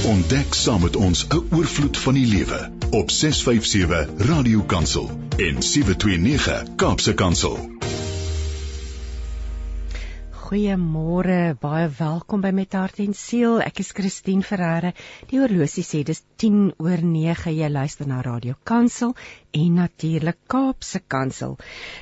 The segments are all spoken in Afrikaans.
Ontdek saam met ons 'n oorvloed van die lewe op 657 Radio Kansel en 729 Kaapse Kansel. Goeiemôre, baie welkom by Met Hart en Siel. Ek is Christine Ferreira. Die horlosie sê dis 10 oor 9. Jy luister na Radio Kansel en natuurlik Kaapse Kansel.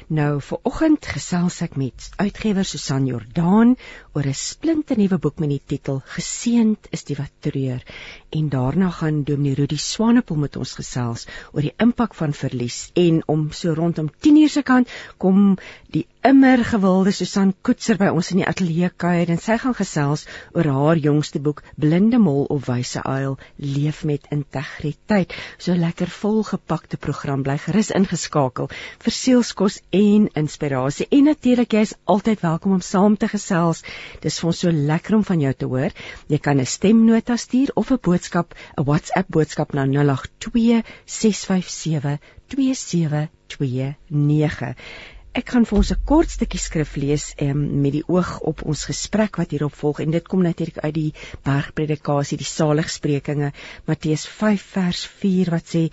Nou vir oggend gesels ek met uitgewer Susan Jordaan oor 'n splinte nuwe boek met die titel Geseend is die wat treur. En daarna gaan Dominee Rudi Swanepoel met ons gesels oor die impak van verlies en om so rondom 10:00 se kant kom die immer gewilde Susan Koetser by ons in die ateljee kuier en sy gaan gesels oor haar jongste boek Blinde Mol of Wyse Uil leef met integriteit. So lekker volgepakte program program bly gerus ingeskakel vir sielskos en inspirasie. En natuurlik jy is altyd welkom om saam te gesels. Dis vir ons so lekker om van jou te hoor. Jy kan 'n stemnota stuur of 'n boodskap, 'n WhatsApp boodskap na 082 657 2729. Ek gaan vir ons 'n kort stukkie skrif lees um, met die oog op ons gesprek wat hierop volg. En dit kom natuurlik uit die bergpredikasie die saligsprekinge Matteus 5 vers 4 wat sê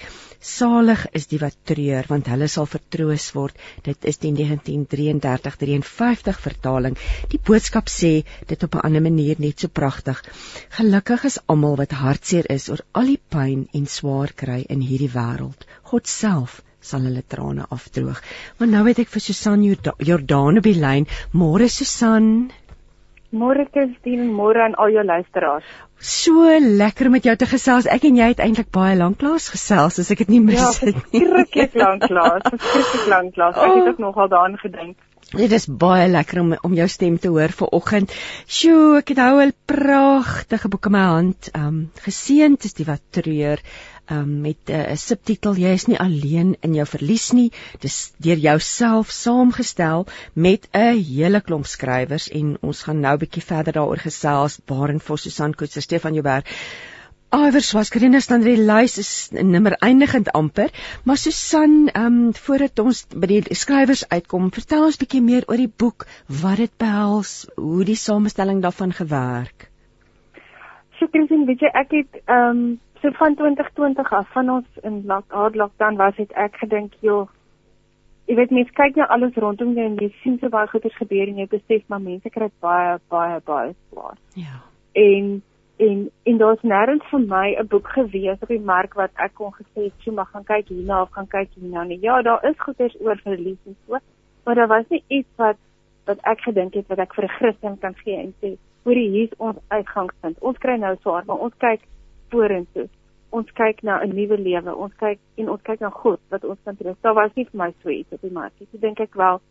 salig is die wat treur want hulle sal vertroos word. Dit is die 1933 53 vertaling. Die boodskap sê dit op 'n ander manier net so pragtig. Gelukkig is almal wat hartseer is oor al die pyn en swaar kry in hierdie wêreld. God self sal hulle trane afdroog. Maar nou het ek vir Susan Jordaan op die lyn. Môre Susan. Môre Christine, môre aan al jou luisteraars. So lekker om met jou te gesels. Ek en jy het eintlik baie lank lank gesels, as ek dit nie mis ja, het nie. Ja, verskriklik lank lank, verskriklik lank lank. Ek het ook oh. nogal daaraan gedink. Dit is baie lekker om om jou stem te hoor vir oggend. Sjoe, ek het nou 'n pragtige boek in my hand. Ehm um, geseend is die wat treur um, met eh, 'n uh, subtitel jy is nie alleen in jou verlies nie. Dis deur jouself saamgestel met 'n hele klomp skrywers en ons gaan nou 'n bietjie verder daaroor gesels. Baren Vos Susan Koetser Stefan Joubert. Iwers was Karina staan die lys is nimmer eindigend amper. Maar Susan um, voordat ons by die skrywers uitkom vertel ons bietjie meer oor die boek wat dit behels hoe die samestelling daarvan gewerk. Seker sien weet jy ek het ehm um, so van 2020 af van ons in hard lockdown was het ek gedink joh jy weet mense kyk nou alles rondom jou en jy sien so baie goeders gebeur en jy besef maar mense kry baie baie baie swaar. Ja. En en en daar's nêrens vir my 'n boek gewees op die mark wat ek kon gesê het, "Sjoe, maar gaan kyk hierna of gaan kyk hierna nie." Ja, daar is goeders oor verlies en so, maar daar was nie iets wat wat ek gedink het wat ek vir 'n Christen kan gee en sê, "Hoorie, hier's ons uitgangspunt. Ons kry nou swaar, maar ons kyk vorentoe. Ons kyk na 'n nuwe lewe. Ons kyk en ons kyk na God wat ons kan troost. Daar was nie vir my so iets op die mark nie. Ek dink ek wel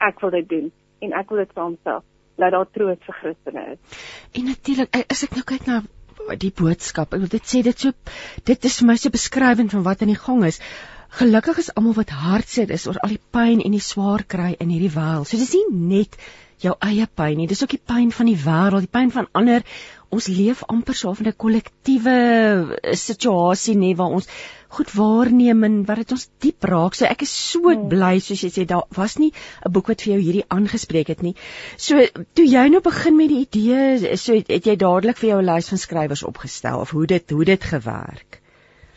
ek wil dit doen en ek wil dit vir homself laat daar troos vir Christene is. En natuurlik, as ek nou kyk na die boodskap, ek wil dit sê dit so dit is vir my so beskrywend van wat aan die gang is. Gelukkig is almal wat hartseer is oor al die pyn en die swaar kry in hierdie wêreld. So dis nie net jou eie pyn nie, dis ook die pyn van die wêreld, die pyn van ander ons leef amper so 'n kollektiewe eh, situasie nê waar ons goed waarneem en wat dit ons diep raak. So ek is so hmm. bly soos jy sê daar was nie 'n boek wat vir jou hierdie aangespreek het nie. So toe jy nou begin met die idee, so het, het jy dadelik vir jou 'n lys van skrywers opgestel of hoe dit hoe dit gewerk?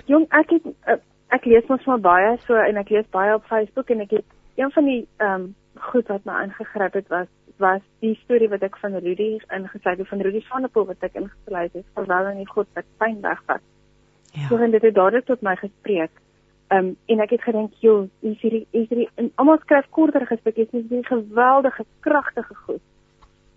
Jong, ek het eh, ek lees mos maar baie so en ek lees baie op Facebook en ek het een van die ehm um, goed wat my aangegryp het was was die storie wat ek van Rudy ingesluit het van Rudy Swanepoel wat ek ingesluit het verwel in die God wat pyn wegvat. Ja. So en dit het dadelik tot my gespreek. Ehm um, en ek het gedink, "Jo, is hierdie is hierdie en almal skryf korter gestukkies, dis hierdie geweldige kragtige goed."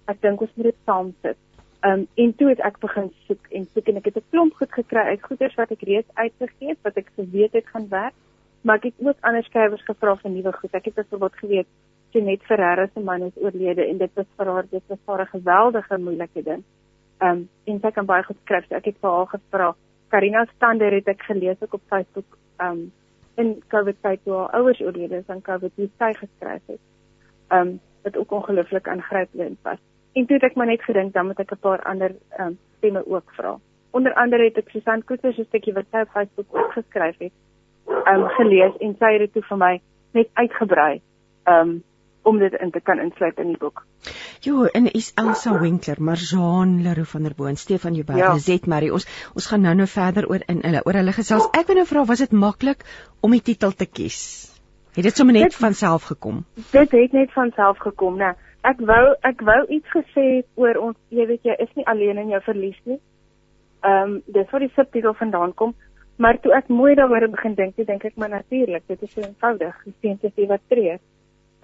Ek dink ons moet dit saam sit. Ehm um, en toe het ek begin soek en soek en ek het 'n klomp goed gekry uit goeders wat ek reeds uitgegee het, wat ek geweet het gaan werk, maar ek het ook ander skrywers gevra vir nuwe goed. Ek het byvoorbeeld geweet Jeanette Ferreira se man is oorlede en dit was vir haar dit was vir 'n geweldige moeilike ding. Um en sy kan baie goed skryf. So ek het vir haar gevra. Karina Stander het ek gelees ook op Facebook um in COVID tyd toe haar ouers oorlede is aan COVID hoe sy geskryf het. Um wat ook ongelooflik aangrypend was. En toe het ek maar net gedink dan moet ek 'n paar ander um stemme ook vra. Onder andere het ek Susan Koeter se stukkie wat sy op Facebook ook geskryf het, um gelees en sy het dit toe vir my net uitgebrei. Um om dit in te kan insluit in die boek. Jo, en is Elsa Winkler, Marjaan Leroux van der Boon, Stefan Joubert, ja. Zet Marie. Ons ons gaan nou nou verder oor in hulle oor hulle gesels. Ek wil nou vra, was dit maklik om die titel te kies? Het dit sommer net van self gekom? Dit het net van self gekom, né? Ek wou ek wou iets gesê oor ons, jy weet jy is nie alleen in jou verlies nie. Ehm um, dis waar die subtitel vandaan kom. Maar toe ek mooi daaroor begin dink, dink ek maar natuurlik, dit is so eenvoudig, die seentjie wat tree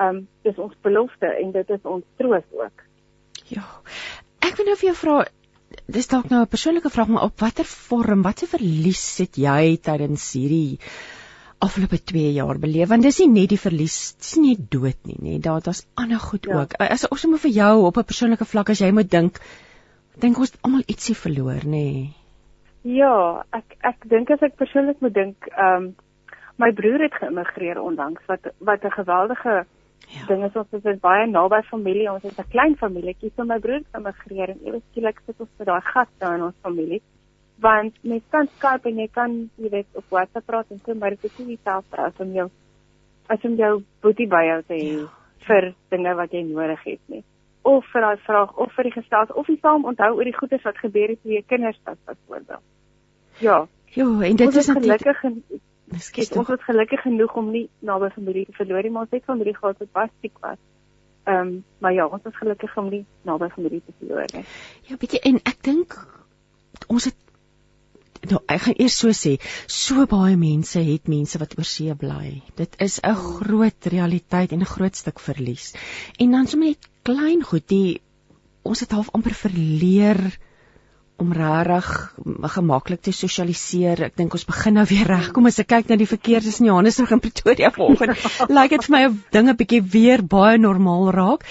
ehm um, dis ons belofte en dit is ons troos ook. Ja. Ek wil nou vir jou vra dis dalk nou 'n persoonlike vraag maar op watter vorm, watse verlies het jy tydens hierdie afgelope 2 jaar beleef? Want dis nie net die verlies, dis nie net dood nie, nê. Daar daar's ander goed ja. ook. As ons sommer vir jou op 'n persoonlike vlak as jy moet dink, dink ons almal ietsie verloor, nê. Ja, ek ek dink as ek persoonlik moet dink, ehm um, my broer het geïmmigreer onlangs wat wat 'n geweldige Ja. Ding is ons is baie naby familie, ons is 'n klein familietjie, so my broer het emigreer en ewe skielik sit ons met daai gat daar in ons familie. Want mens kan Skype en jy kan, jy weet, op WhatsApp praat en so, maar dit is nie dieselfde as om jou as om jou boetie by jou te hê ja. vir dinge wat jy nodig het nie. Of vir daai vraag of vir die gestels of jy saam onthou oor die goeie wat gebeur het toe jy kinders was byvoorbeeld. Ja. Jo, en dit is gelukkig Miskien ons was gelukkig genoeg om nie naby familie te verloor nie, maar ons het familie gehad wat baie siek was. Ehm, um, maar ja, ons was gelukkig om nie naby familie te verloor nie. Ja, bietjie en ek dink ons het nou ek gaan eers so sê, so baie mense het mense wat oor see bly. Dit is 'n groot realiteit en 'n groot stuk verlies. En dan sommer net klein goed, die ons het half amper verleer om regtig gemaklik te sosialiseer. Ek dink ons begin nou weer reg. Kom as ek kyk na die verkeer tussen Johannesburg en Pretoria vanoggend, lyk dit vir my of dinge bietjie weer baie normaal raak.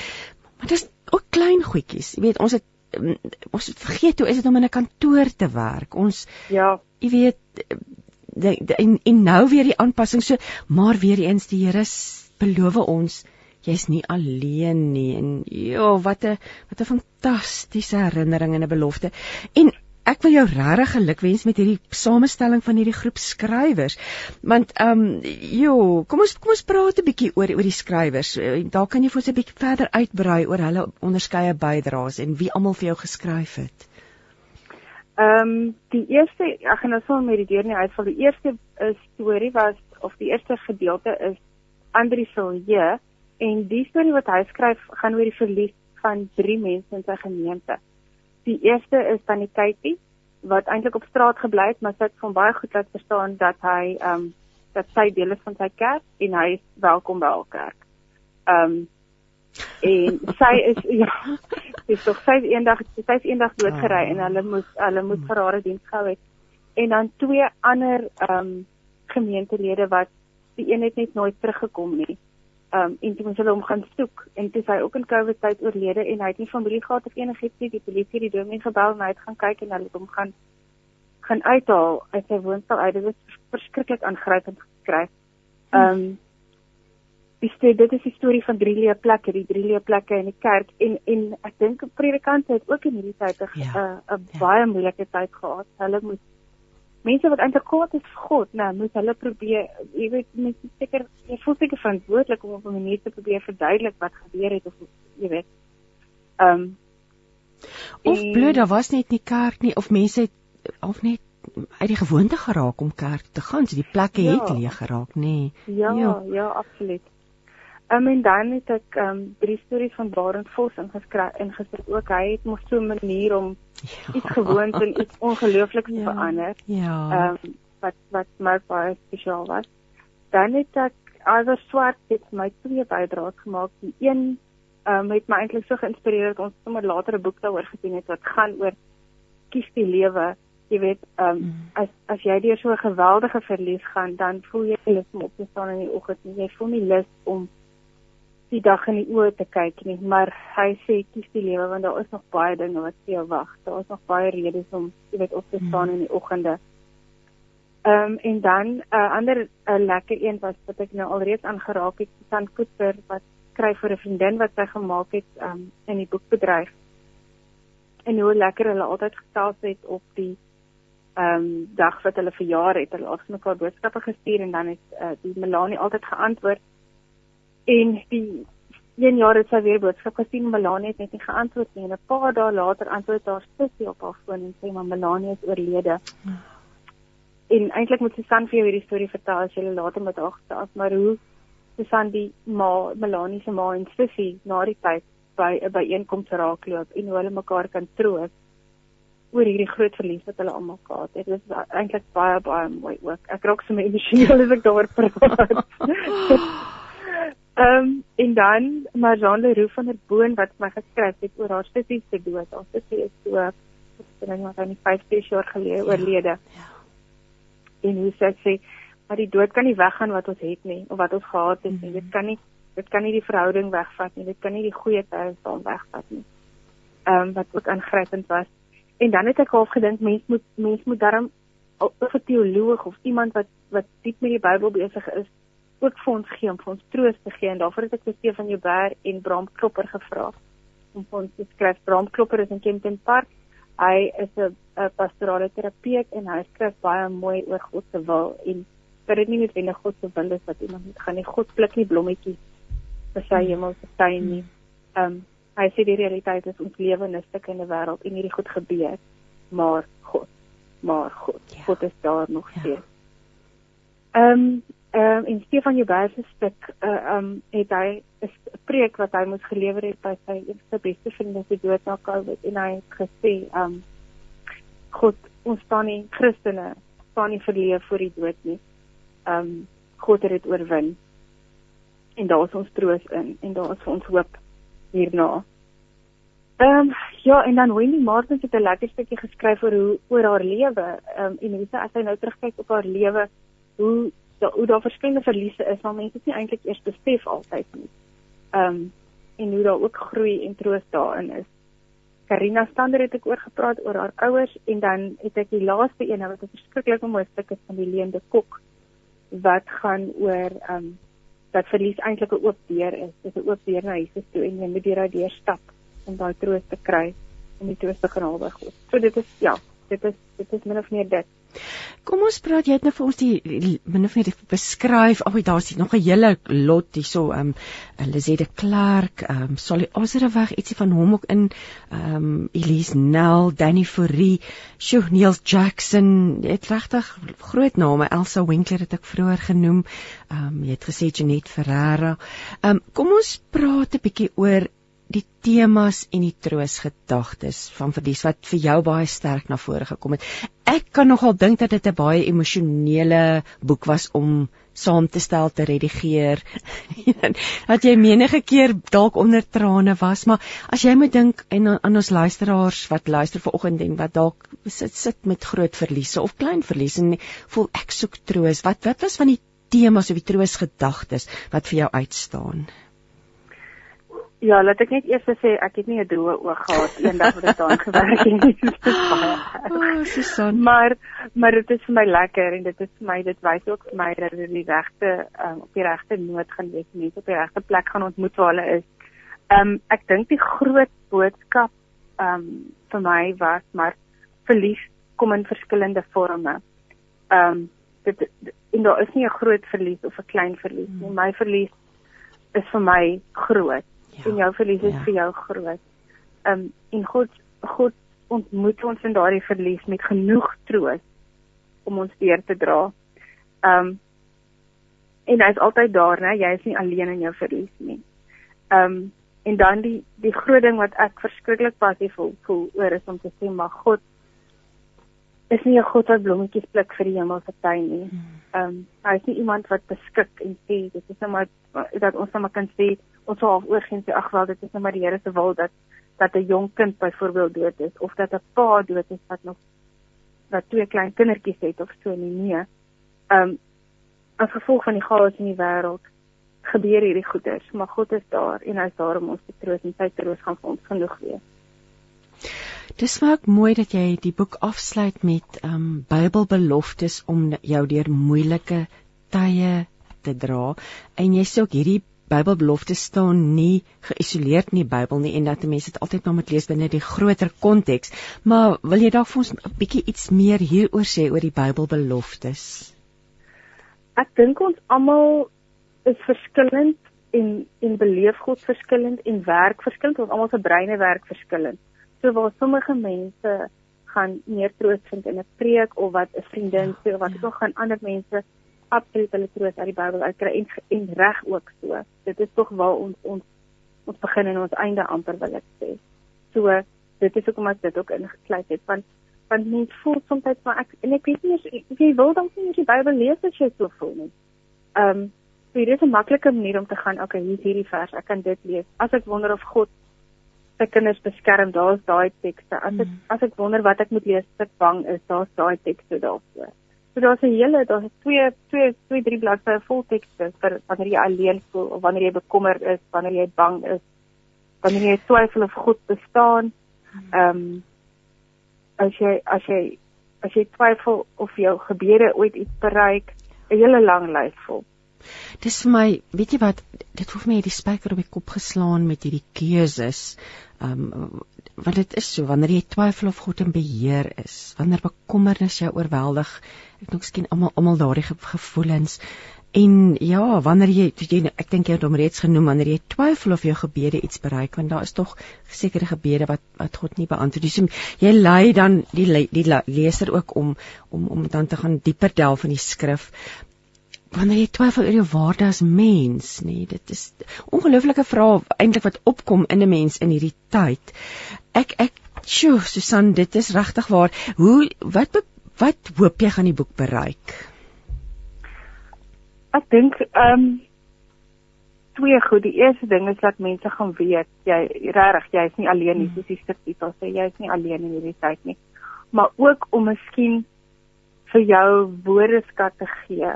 Maar dis ook klein goedjies. Jy weet, ons het mm, ons vergeet hoe is dit om in 'n kantoor te werk. Ons ja, jy weet de, de, en en nou weer die aanpassing so, maar weer eens die Here beloof ons jy's nie alleen nie en ja wat 'n wat 'n fantastiese herinnering en 'n belofte. En ek wil jou regtig gelukwens met hierdie samestelling van hierdie groep skrywers. Want ehm um, jo kom ons kom ons praat 'n bietjie oor oor die skrywers. Daar kan jy vir ons 'n bietjie verder uitbrei oor hulle onderskeie bydraes en wie almal vir jou geskryf het. Ehm um, die eerste ek gaan nou sommer met die deur nie uitval die eerste storie was of die eerste gedeelte is Andri Silje En die storie wat hy skryf gaan oor die verlies van drie mense in sy gemeente. Die eerste is Tannie Katie wat eintlik op straat gebly het, maar sy het van baie goed laat verstaan dat hy ehm um, dat sy deel is van sy kerk en hy is welkom by al kerk. Ehm um, en sy is ja, dis tog sy eendag sy is eendag doodgery en hulle moes hulle moes vir haar diens gehou het. En dan twee ander ehm um, gemeentelede wat die een het net nooit teruggekom nie um, en toe ons hulle hom gaan soek. En toe hy ook in Covid tyd oorlede en hy het nie familie gehad of enigiets nie. Die polisie het die dominee gebel en hy het gaan kyk en hulle het hom gaan gaan uithaal. Uit sy woonstel uit. Dit is verskriklik aangrypend geskryf. Ehm um, dis dit dit is die storie van drie leë plekke die drie leë plekke in die kerk. En en ek dink predikante het ook in hierdie tyd 'n ja, 'n ja. baie moeilike tyd gehad. Hulle moes mense wat eintlik kwaad is vir God, nou moet hulle probeer, jy weet, mense seker jy voel seker verantwoordelik om op 'n manier te probeer verduidelik wat gebeur het of jy weet. Ehm um, of bloed daar was net nie kerk nie of mense het of net uit die gewoonte geraak om kerk te gaan, so die plekke ja. het leeg geraak, nê. Nee. Ja, ja, ja, absoluut. Um, en dan het ek um drie stories van Barend Vos ingeskryf ingesit ook. Hy het mos so 'n manier om ja. iets gewoons en iets ongeloofliks ja. verander. Ja. Um wat wat my baie spesiaal was. Dan het ek alwer swart het my twee bydraes gemaak. Die een um het my eintlik so geïnspireer dat ons sommer later 'n boek daaroor gedoen het wat gaan oor kies die lewe. Jy weet, um mm. as as jy deur so 'n geweldige verlies gaan, dan voel jy lus om op te staan in die oggend. Jy voel nie lus om die dag in die oë te kyk nie, maar hy sê kies die lewe want daar is nog baie dinge wat vir jou wag. Daar is nog baie redes om jy weet op te staan hmm. in die oggende. Ehm um, en dan 'n uh, ander 'n uh, lekker een was wat ek nou alreeds aangeraak het, Susan Koeter wat skryf vir 'n vriendin wat sy gemaak het um, in die boekbedryf. En hoe lekker hulle altyd gesels het op die ehm um, dag wat hulle verjaar het. Hulle het mekaar boodskappe gestuur en dan het uh, die Melanie altyd geantwoord en die een jaar het sy weer boodskap gesien Melanie het net nie geantwoord nie en 'n paar dae later antwoord haar sussie op haar foon en sê maar Melanie is oorlede. Oh. En eintlik moet Susan vir jou hierdie storie vertel as jy later met haar gesels, maar hoe Susan die ma Melanie se ma en sussie na die tyd by 'n byeenkoms raakloop en hoe hulle mekaar kan troos oor hierdie groot verlies wat hulle almal gehad het. Dit is eintlik baie baie mooi ook. Ek raak so emosioneel as ek daaroor praat. Ehm um, en dan Marjane Leroux van der Boon wat my geskryf het oor haar sussie se dood. Haar sussie is so ek dink wat aan die 50 jaar gelede ja, oorlede. Ja. En hoe sê sy maar die dood kan nie weggaan wat ons het nie of wat ons gehad het nie. Mm -hmm. Dit kan nie dit kan nie die verhouding wegvat nie. Dit kan nie die goeie tye staan wegvat nie. Ehm um, wat ook aangrypend was. En dan het ek half gedink mens moet mens moet daarom of 'n teoloog of iemand wat wat diep met die Bybel besig is ook vir ons gee om vir ons troos te gee en daarvoor het ek vir Stefan Joubert en Bram Klopper gevra om vir ons te skryf. Bram Klopper is in Kempton Park. Hy is 'n pastorale terapeut en hy skryf baie mooi oor God se wil en dat dit nie noodwendig God se wil is dat iemand moet gaan nie. God pluk nie blommetjies vir sy hemelse tuin nie. Ehm um, hy sê die realiteit is ons lewe in 'n stukkende wêreld en hierdie goed gebeur, maar God, maar God, ja. God is daar nog ja. steeds. Ehm um, Ehm um, en Stefan Joubert se stuk uh um het hy 'n preek wat hy moes gelewer het by sy eerste beste vriend wat dood na Covid en hy het gesê um God ons staan nie Christene staan nie verleef voor die dood nie. Um God het dit oorwin. En daar is ons troos in en daar is ons hoop hierna. Ehm um, ja en dan Wendy Martin het 'n lekker stukkie geskryf oor hoe oor haar lewe. Ehm um, en hoe sy as sy nou terugkyk op haar lewe hoe da, hoe daar verskillende verliese is, maar mense het nie eintlik eers besef altyd nie. Ehm um, en hoe daar ook groei en troos daarin is. Karina Stander het ek oor gepraat oor haar ouers en dan het ek die laaste een wat 'n verskriklike mooi stuk is van die leende kok wat gaan oor ehm um, dat verlies eintlik 'n oop deur is. Dit is 'n oop deur na Jesus toe en jy moet deur daai deur stap om daai troos te kry om die troos te kan alweg. So dit is ja, dit is dit is min of meer dit. Kom ons praat jy het nou vir ons die min of meer beskryf. Ag, oh, daar's nog 'n hele lot hierso. Ehm um, Lisette Clark, ehm um, Solly Oserweg, ietsie van hom ook in ehm um, Elise Nel, Danny Fourie, Sjoe Neil Jackson. Jy het regtig groot name. Elsa Winkler het ek vroeër genoem. Ehm um, jy het gesê Jeanette Ferreira. Ehm um, kom ons praat 'n bietjie oor temas en die troosgedagtes van verlies wat vir jou baie sterk na vore gekom het. Ek kan nogal dink dat dit 'n baie emosionele boek was om saam te stel te redigeer. dat jy menige keer dalk onder trane was, maar as jy moet dink en aan ons luisteraars wat luister vanoggend en wat dalk sit sit met groot verliese of klein verlies en voel ek soek troos, wat wat was van die temas of die troosgedagtes wat vir jou uitstaan? Ja, laat ek net eers sê ek het nie 'n droë oog gehad eendag wat ek daar gewerk het nie. Oh, Susan. Maar maar dit is vir my lekker en dit is vir my dit wys ook vir my dat dit die regte um, op die regte noot gaan wees, mense op die regte plek gaan ontmoet waar hulle is. Ehm um, ek dink die groot boodskap ehm um, vir my was maar verlies kom in verskillende forme. Ehm um, dit en daar is nie 'n groot verlies of 'n klein verlies nie. Hmm. My verlies is vir my groot ja. en jou verlies is ja. vir jou groot. Um, en God God ontmoet ons in daardie verlies met genoeg troos om ons deur te dra. Um, en hy's altyd daar, né? Jy is nie alleen in jou verlies nie. Um, en dan die die groot ding wat ek verskriklik passief voel, voel oor is om te sê maar God is nie 'n God wat blommetjies pluk vir die hemelse tuin nie. Hmm. Ehm um, hy is nie iemand wat beskik en sê dit is net maar dat ons net maar kan sê ons half oorgeen sê ag wel dit is net maar die Here se wil dat dat 'n jong kind byvoorbeeld dood is of dat 'n pa dood is wat nog wat twee klein kindertjies het of so nie nee. Ehm um, as gevolg van die chaos in die wêreld gebeur hierdie goeders, maar God is daar en hy is daar om ons te troos en sy troos gaan vir ons genoeg wees. Dis maak mooi dat jy die boek afsluit met ehm um, Bybelbeloftes om jou deur moeilike tye te dra en jy sê ook hierdie Bybelbeloftes staan nie geïsoleerd in die Bybel nie en dat mense dit altyd maar moet lees binne die groter konteks. Maar wil jy dalk vir ons 'n bietjie iets meer hieroor sê oor die Bybelbeloftes? Ek dink ons almal is verskillend en en beleef God verskillend en werk verskillend. Ons almal se breine werk verskillend. So waar sommige mense gaan meer troos vind in 'n preek of wat 'n vriendin sê of wat ja. ook gaan ander mense absoluut hulle troos uit die Bybel uitkry en en reg ook so. Dit is tog waar ons ons ons begin en ons einde amper wil ek sê. So dit is hoekom ek dit ook ingesluit het want want mens voel soms maar ek en ek weet nie as jy wil dan sien jy die Bybel lees as jy so voel nie. Ehm um, so hier is 'n maklike manier om te gaan, okay, hier is hierdie vers, ek kan dit lees. As ek wonder of God sy kinders beskerm, daar's daai tekste. As ek mm. as ek wonder wat ek moet lees, as ek bang is, daar's daai tekste daarvoor. So daar's 'n hele daar's twee twee twee drie bladsye vol tekste vir wanneer jy alleen voel of wanneer jy bekommerd is, wanneer jy bang is, wanneer jy twyfel of God bestaan. Ehm um, as jy as jy as jy twyfel of jou gebede ooit iets bereik, 'n hele lang lys vol. Dis vir my, weet jy wat, dit hoef my die spyker op die kop geslaan met hierdie keuses. Ehm um, want dit is so wanneer jy twyfel of God in beheer is, wanneer bekommernis jou oorweldig, ek dink skien almal almal daardie gevoelens En ja, wanneer jy, jy ek dink jy het hom reeds genoem wanneer jy twyfel of jou gebede iets bereik want daar is tog sekere gebede wat wat God nie beantwoord nie. So jy lei dan die die leser ook om om om dan te gaan dieper delf in die skrif. Wanneer jy twyfel oor jou waarde as mens, nê, dit is ongelooflike vrae eintlik wat opkom in 'n mens in hierdie tyd. Ek ek sjoe, Susan, dit is regtig waar. Hoe wat wat hoop jy gaan die boek bereik? Ek dink ehm um, twee goed. Die eerste ding is dat mense gaan weet jy regtig jy is nie alleen nie, hmm. soos die stuktitel sê, jy is nie alleen in hierdie tyd nie. Maar ook om miskien vir jou woordeskat te gee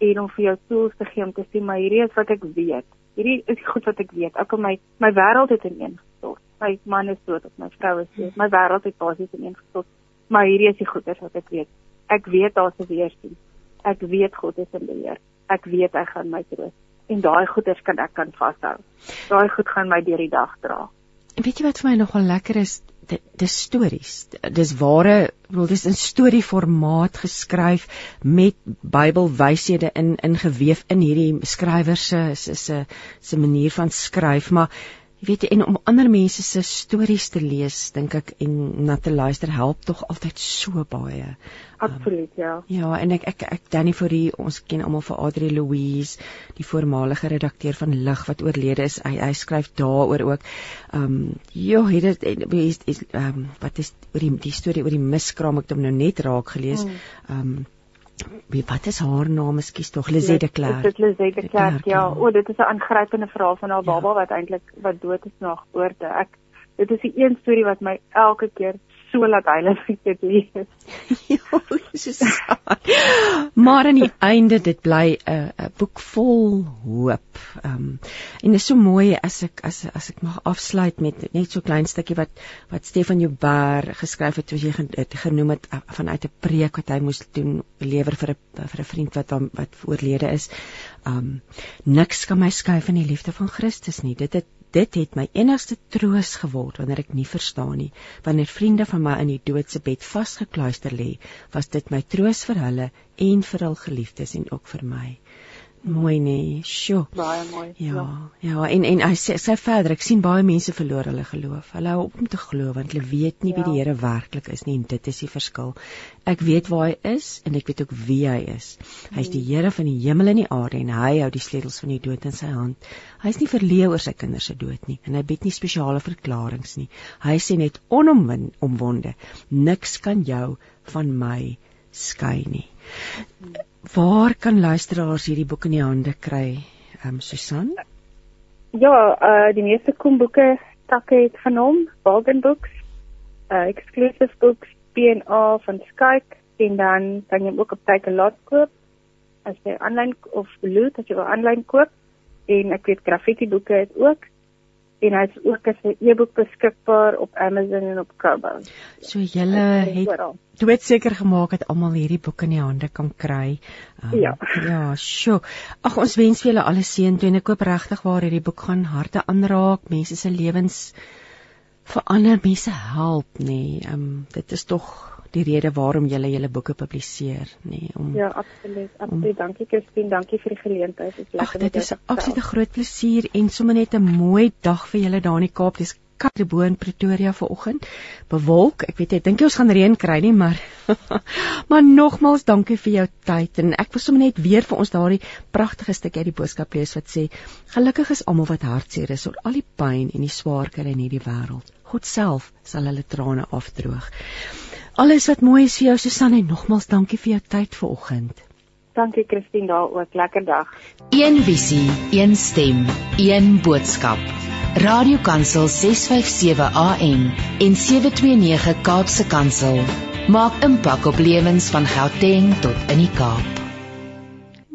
en om vir jou tools te gee om te sê maar hierdie is wat ek weet. Hierdie is goed wat ek weet. Ek my my wêreld het ineengestort. My man is dood of my vrou is dood. My wêreld het basies ineengestort. Maar hierdie is die goeders wat ek weet. Ek weet daar's 'n weersien. Ek weet God is in beheer ek weet ek gaan my troos en daai goeders kan ek kan vashou. Daai goed gaan my deur die dag dra. En weet jy wat vir my nogal lekker is? Dis stories. Dis ware, wel dis in storieformaat geskryf met Bybelwyshede in ingeweef in hierdie skrywer se se se manier van skryf, maar Jy weet en om ander mense se stories te lees, dink ek en na te luister help tog altyd so baie. Absoluut, um, ja. Ja, en ek ek ek Danny Fourie, ons ken almal vir Adri Louise, die voormalige redakteur van Lig wat oorlede is. Hy hy skryf daaroor ook. Ehm um, ja, het dit ehm um, wat is oor die die storie oor die miskraam ek het hom nou net raak gelees. Mm. Ehm um, Wie wat is haar naam? Ekskuus tog, Lizette de Klerk. Dit is Lizette de Klerk. Ja, ja. o, dit is 'n aangrypende verhaal van haar ja. baba wat eintlik wat dood is na geboorte. Ek dit is die een storie wat my elke keer so laat heilig dit ja, Jesus. maar aan die einde dit bly 'n 'n boek vol hoop. Ehm um, en dit is so mooi as ek as as ek mag afsluit met net so klein stukkie wat wat Stefan Joubert geskryf het soos jy genoem het vanuit 'n preek wat hy moes doen lewer vir 'n vir 'n vriend wat wat oorlede is. Ehm um, niks kan my skei van die liefde van Christus nie. Dit het dit het my enigste troos geword wanneer ek nie verstaan nie. Wanneer vriende van my in die doodse bed vasgekluister lê, was dit my troos vir hulle en vir hul geliefdes en ook vir my. Mooi nee. Sjoe. Baie mooi. Ja, ja. Ja, en en hy sê sy verder, ek sien baie mense verloor hulle geloof. Hulle hou op om te glo want hulle weet nie ja. wie die Here werklik is nie en dit is die verskil. Ek weet waar hy is en ek weet ook wie hy is. Hy is die Here van die hemel en die aarde en hy hou die sleutels van die dood in sy hand. Hy is nie verleë oor sy kinders se dood nie en hy bied nie spesiale verklaringe nie. Hy sê net onomwin omwonde. Niks kan jou van my skei nie. Waar kan luisteraars hierdie boek in die hande kry? Ehm um, Susan? Ja, uh die meeste kom boeke takke het van hom, Bargain Books, uh Exclusive Books, B&A van Skype en dan kan jy ook op Takealot koop as jy aanlyn of Loot as jy wil aanlyn koop en ek weet graffiti boeke het ook en hy's ook as 'n e-boek beskikbaar op Amazon en op Kobo. So julle het dood seker gemaak dat almal hierdie boek in die hande kan kry. Um, ja. Ja, sjoe. Ag ons wens vir julle alle seën toe en ek koop regtig waar hierdie boek gaan harte aanraak, mense se lewens verander, mense help nê. Nee. Ehm um, dit is tog die rede waarom jy julle boeke publiseer, nê, nee, om Ja, absoluut. Absoluut. Om, dankie Christine, dankie vir die geleentheid. Dit is lekker. Ag, dit is 'n absolute groot plesier en sommer net 'n mooi dag vir julle daar in die Kaap. Dis in Pretoria vanoggend. Bewolk. Ek weet jy dink jy ons gaan reën kry nie, maar maar nogmals dankie vir jou tyd en ek wil sommer net weer vir ons daardie pragtige stukkie uit die boodskap lees wat sê: Gelukkig is almal wat hartseer is oor al die pyn en die swaar kry in hierdie wêreld. God self sal hulle trane afdroog. Alles wat mooi is vir jou Susanne, nogmals dankie vir jou tyd vanoggend. Dankie Christine daar ook. Lekker dag. Een visie, een stem, een boodskap. Radiokansel 657 AM en 729 Kaapse Kansel maak impak op lewens van Gauteng tot in die Kaap.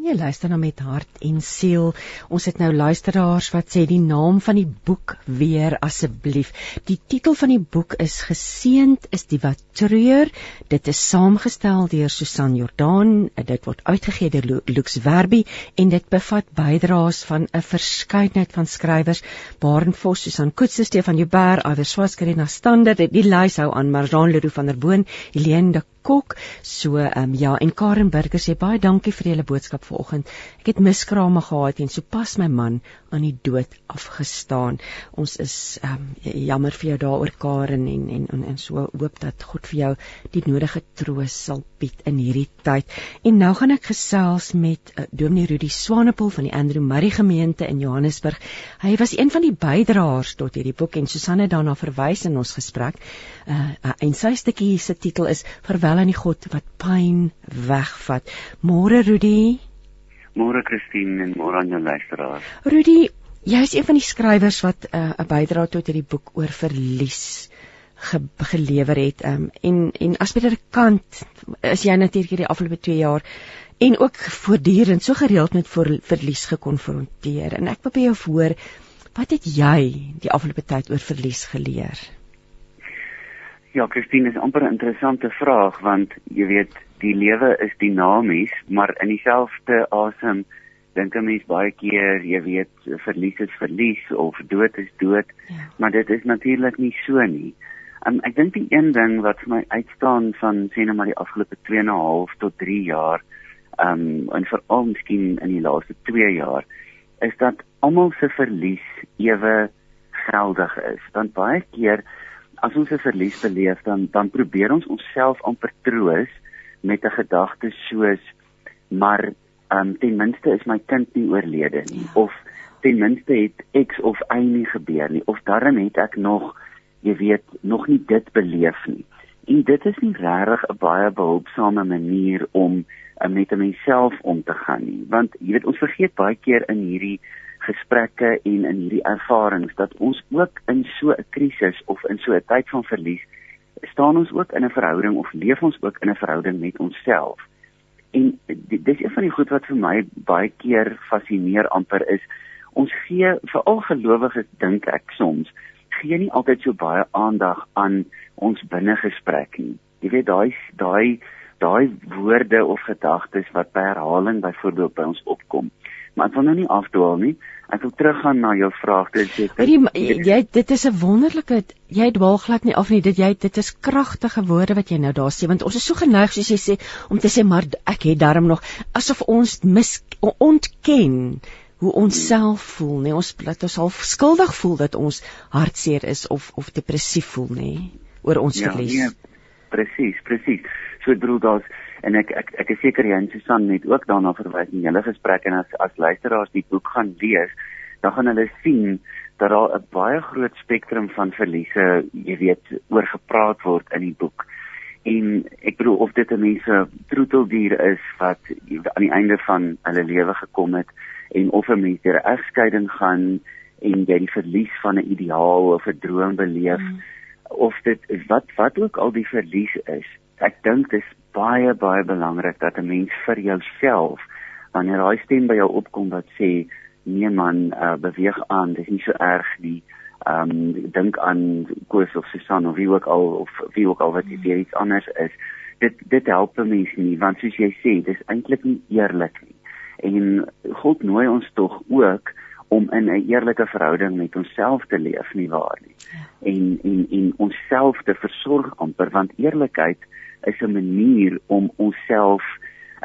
Jy luister na met hart en siel. Ons het nou luisteraars wat sê die naam van die boek weer asseblief. Die titel van die boek is Geseend is die wat treur. Dit is saamgestel deur Susan Jordaan. Dit word uitgegee deur Lux Werby en dit bevat bydraes van 'n verskeidenheid van skrywers, Baaren Vos, Susan Koetse, Stefan Joubert, Iver Swaskerina Standard, die lys hou aan Marjan Leroux van der Boon, Helene de Kok. So ehm um, ja, en Karen Burger sê baie dankie vir julle boodskap vanoggend. Ek het miskrame gehad en sopas my man aan die dood afgestaan. Ons is um, jammer vir jou daaroor Karen en en en, en so hoop dat God vir jou die nodige troos sal bied in hierdie tyd. En nou gaan ek gesels met uh, Dominee Rudy Swanepoel van die Andrew Murray gemeente in Johannesburg. Hy was een van die bydraers tot hierdie boek en Susanne daarna verwys in ons gesprek. Uh, en sy stukkie se titel is Verwel wel aan die God wat pyn wegvat. Môre Rudy. Môre Christine en môre aan jou luisteraars. Rudy, jy is een van die skrywers wat uh, 'n uh, bydrae tot hierdie boek oor verlies ge gelewer het. Um, en en as jy kant is jy natuurlik hierdie afgelope 2 jaar en ook voortdurend so gereeld met ver, verlies gekonfronteer. En ek wil by jou hoor, wat het jy die afgelope tyd oor verlies geleer? Ja, Christine, is amper 'n interessante vraag want jy weet, die lewe is dinamies, maar in dieselfde asem dink 'n mens baie keer, jy weet, verlies is verlies of dood is dood, ja. maar dit is natuurlik nie so nie. Um, ek dink die een ding wat vir my uitstaan van sê nou maar die afgelope 2 en 'n half tot 3 jaar, um, en veral miskien in die laaste 2 jaar, is dat almal se verlies ewe geldig is. Want baie keer as ons 'n verlies beleef dan dan probeer ons onsself amper troos met 'n gedagte soos maar um, ten minste is my kind nie oorlede nie ja. of ten minste het X of Y nie gebeur nie of darm het ek nog jy weet nog nie dit beleef nie en dit is nie regtig 'n baie behulpsame manier om um, met myself om te gaan nie want jy weet ons vergeet baie keer in hierdie gesprekke en in hierdie ervarings dat ons ook in so 'n krisis of in so 'n tyd van verlies staan ons ook in 'n verhouding of leef ons ook in 'n verhouding met onsself. En dis een van die goed wat vir my baie keer fascineer amper is ons gee vir al gelowiges dink ek soms gee nie altyd so baie aandag aan ons binnegesprek nie. Jy weet daai daai daai woorde of gedagtes wat herhaling byvoorbeeld by ons opkom. Maar ek wil nou nie afdwaal nie. Ek wil teruggaan na jou vraag. Dit sê jy dit is 'n wonderlike jy dwaal glad nie af nie. Dit jy dit is kragtige woorde wat jy nou daar sê want ons is so geneig soos jy sê om te sê maar ek het darm nog asof ons mis ontken hoe ons self voel, nee, ons dat ons half skuldig voel dat ons hartseer is of of depressief voel, nê, nee, oor ons ja, verlies. Ja, nee, presies, presies. So ek bedoel daar's en ek ek ek is seker Jan Susan het ook daarna verwys in julle gesprek en as as luisteraars die boek gaan lees, dan gaan hulle sien dat daar 'n baie groot spektrum van verliese, jy weet, oor gepraat word in die boek. En ek bedoel of dit 'n mense troeteldier is wat aan die einde van hulle lewe gekom het en of 'n mens deur 'n egskeiding gaan en jy die verlies van 'n ideaal of 'n droom beleef mm. of dit wat wat ook al die verlies is. Ek dink dit is baie baie belangrik dat 'n mens vir jouself wanneer daai stem by jou opkom wat sê nee man uh, beweeg aan dis nie so erg nie. Ehm um, dink aan Koos of Susan of wie ook al of wie ook al wat weer iets anders is. Dit dit help mense nie want soos jy sê dis eintlik nie eerlik nie. En God nooi ons tog ook om in 'n eerlike verhouding met onsself te leef nie waar nie? Ja. en en en onsself te versorg amper want eerlikheid is 'n manier om onsself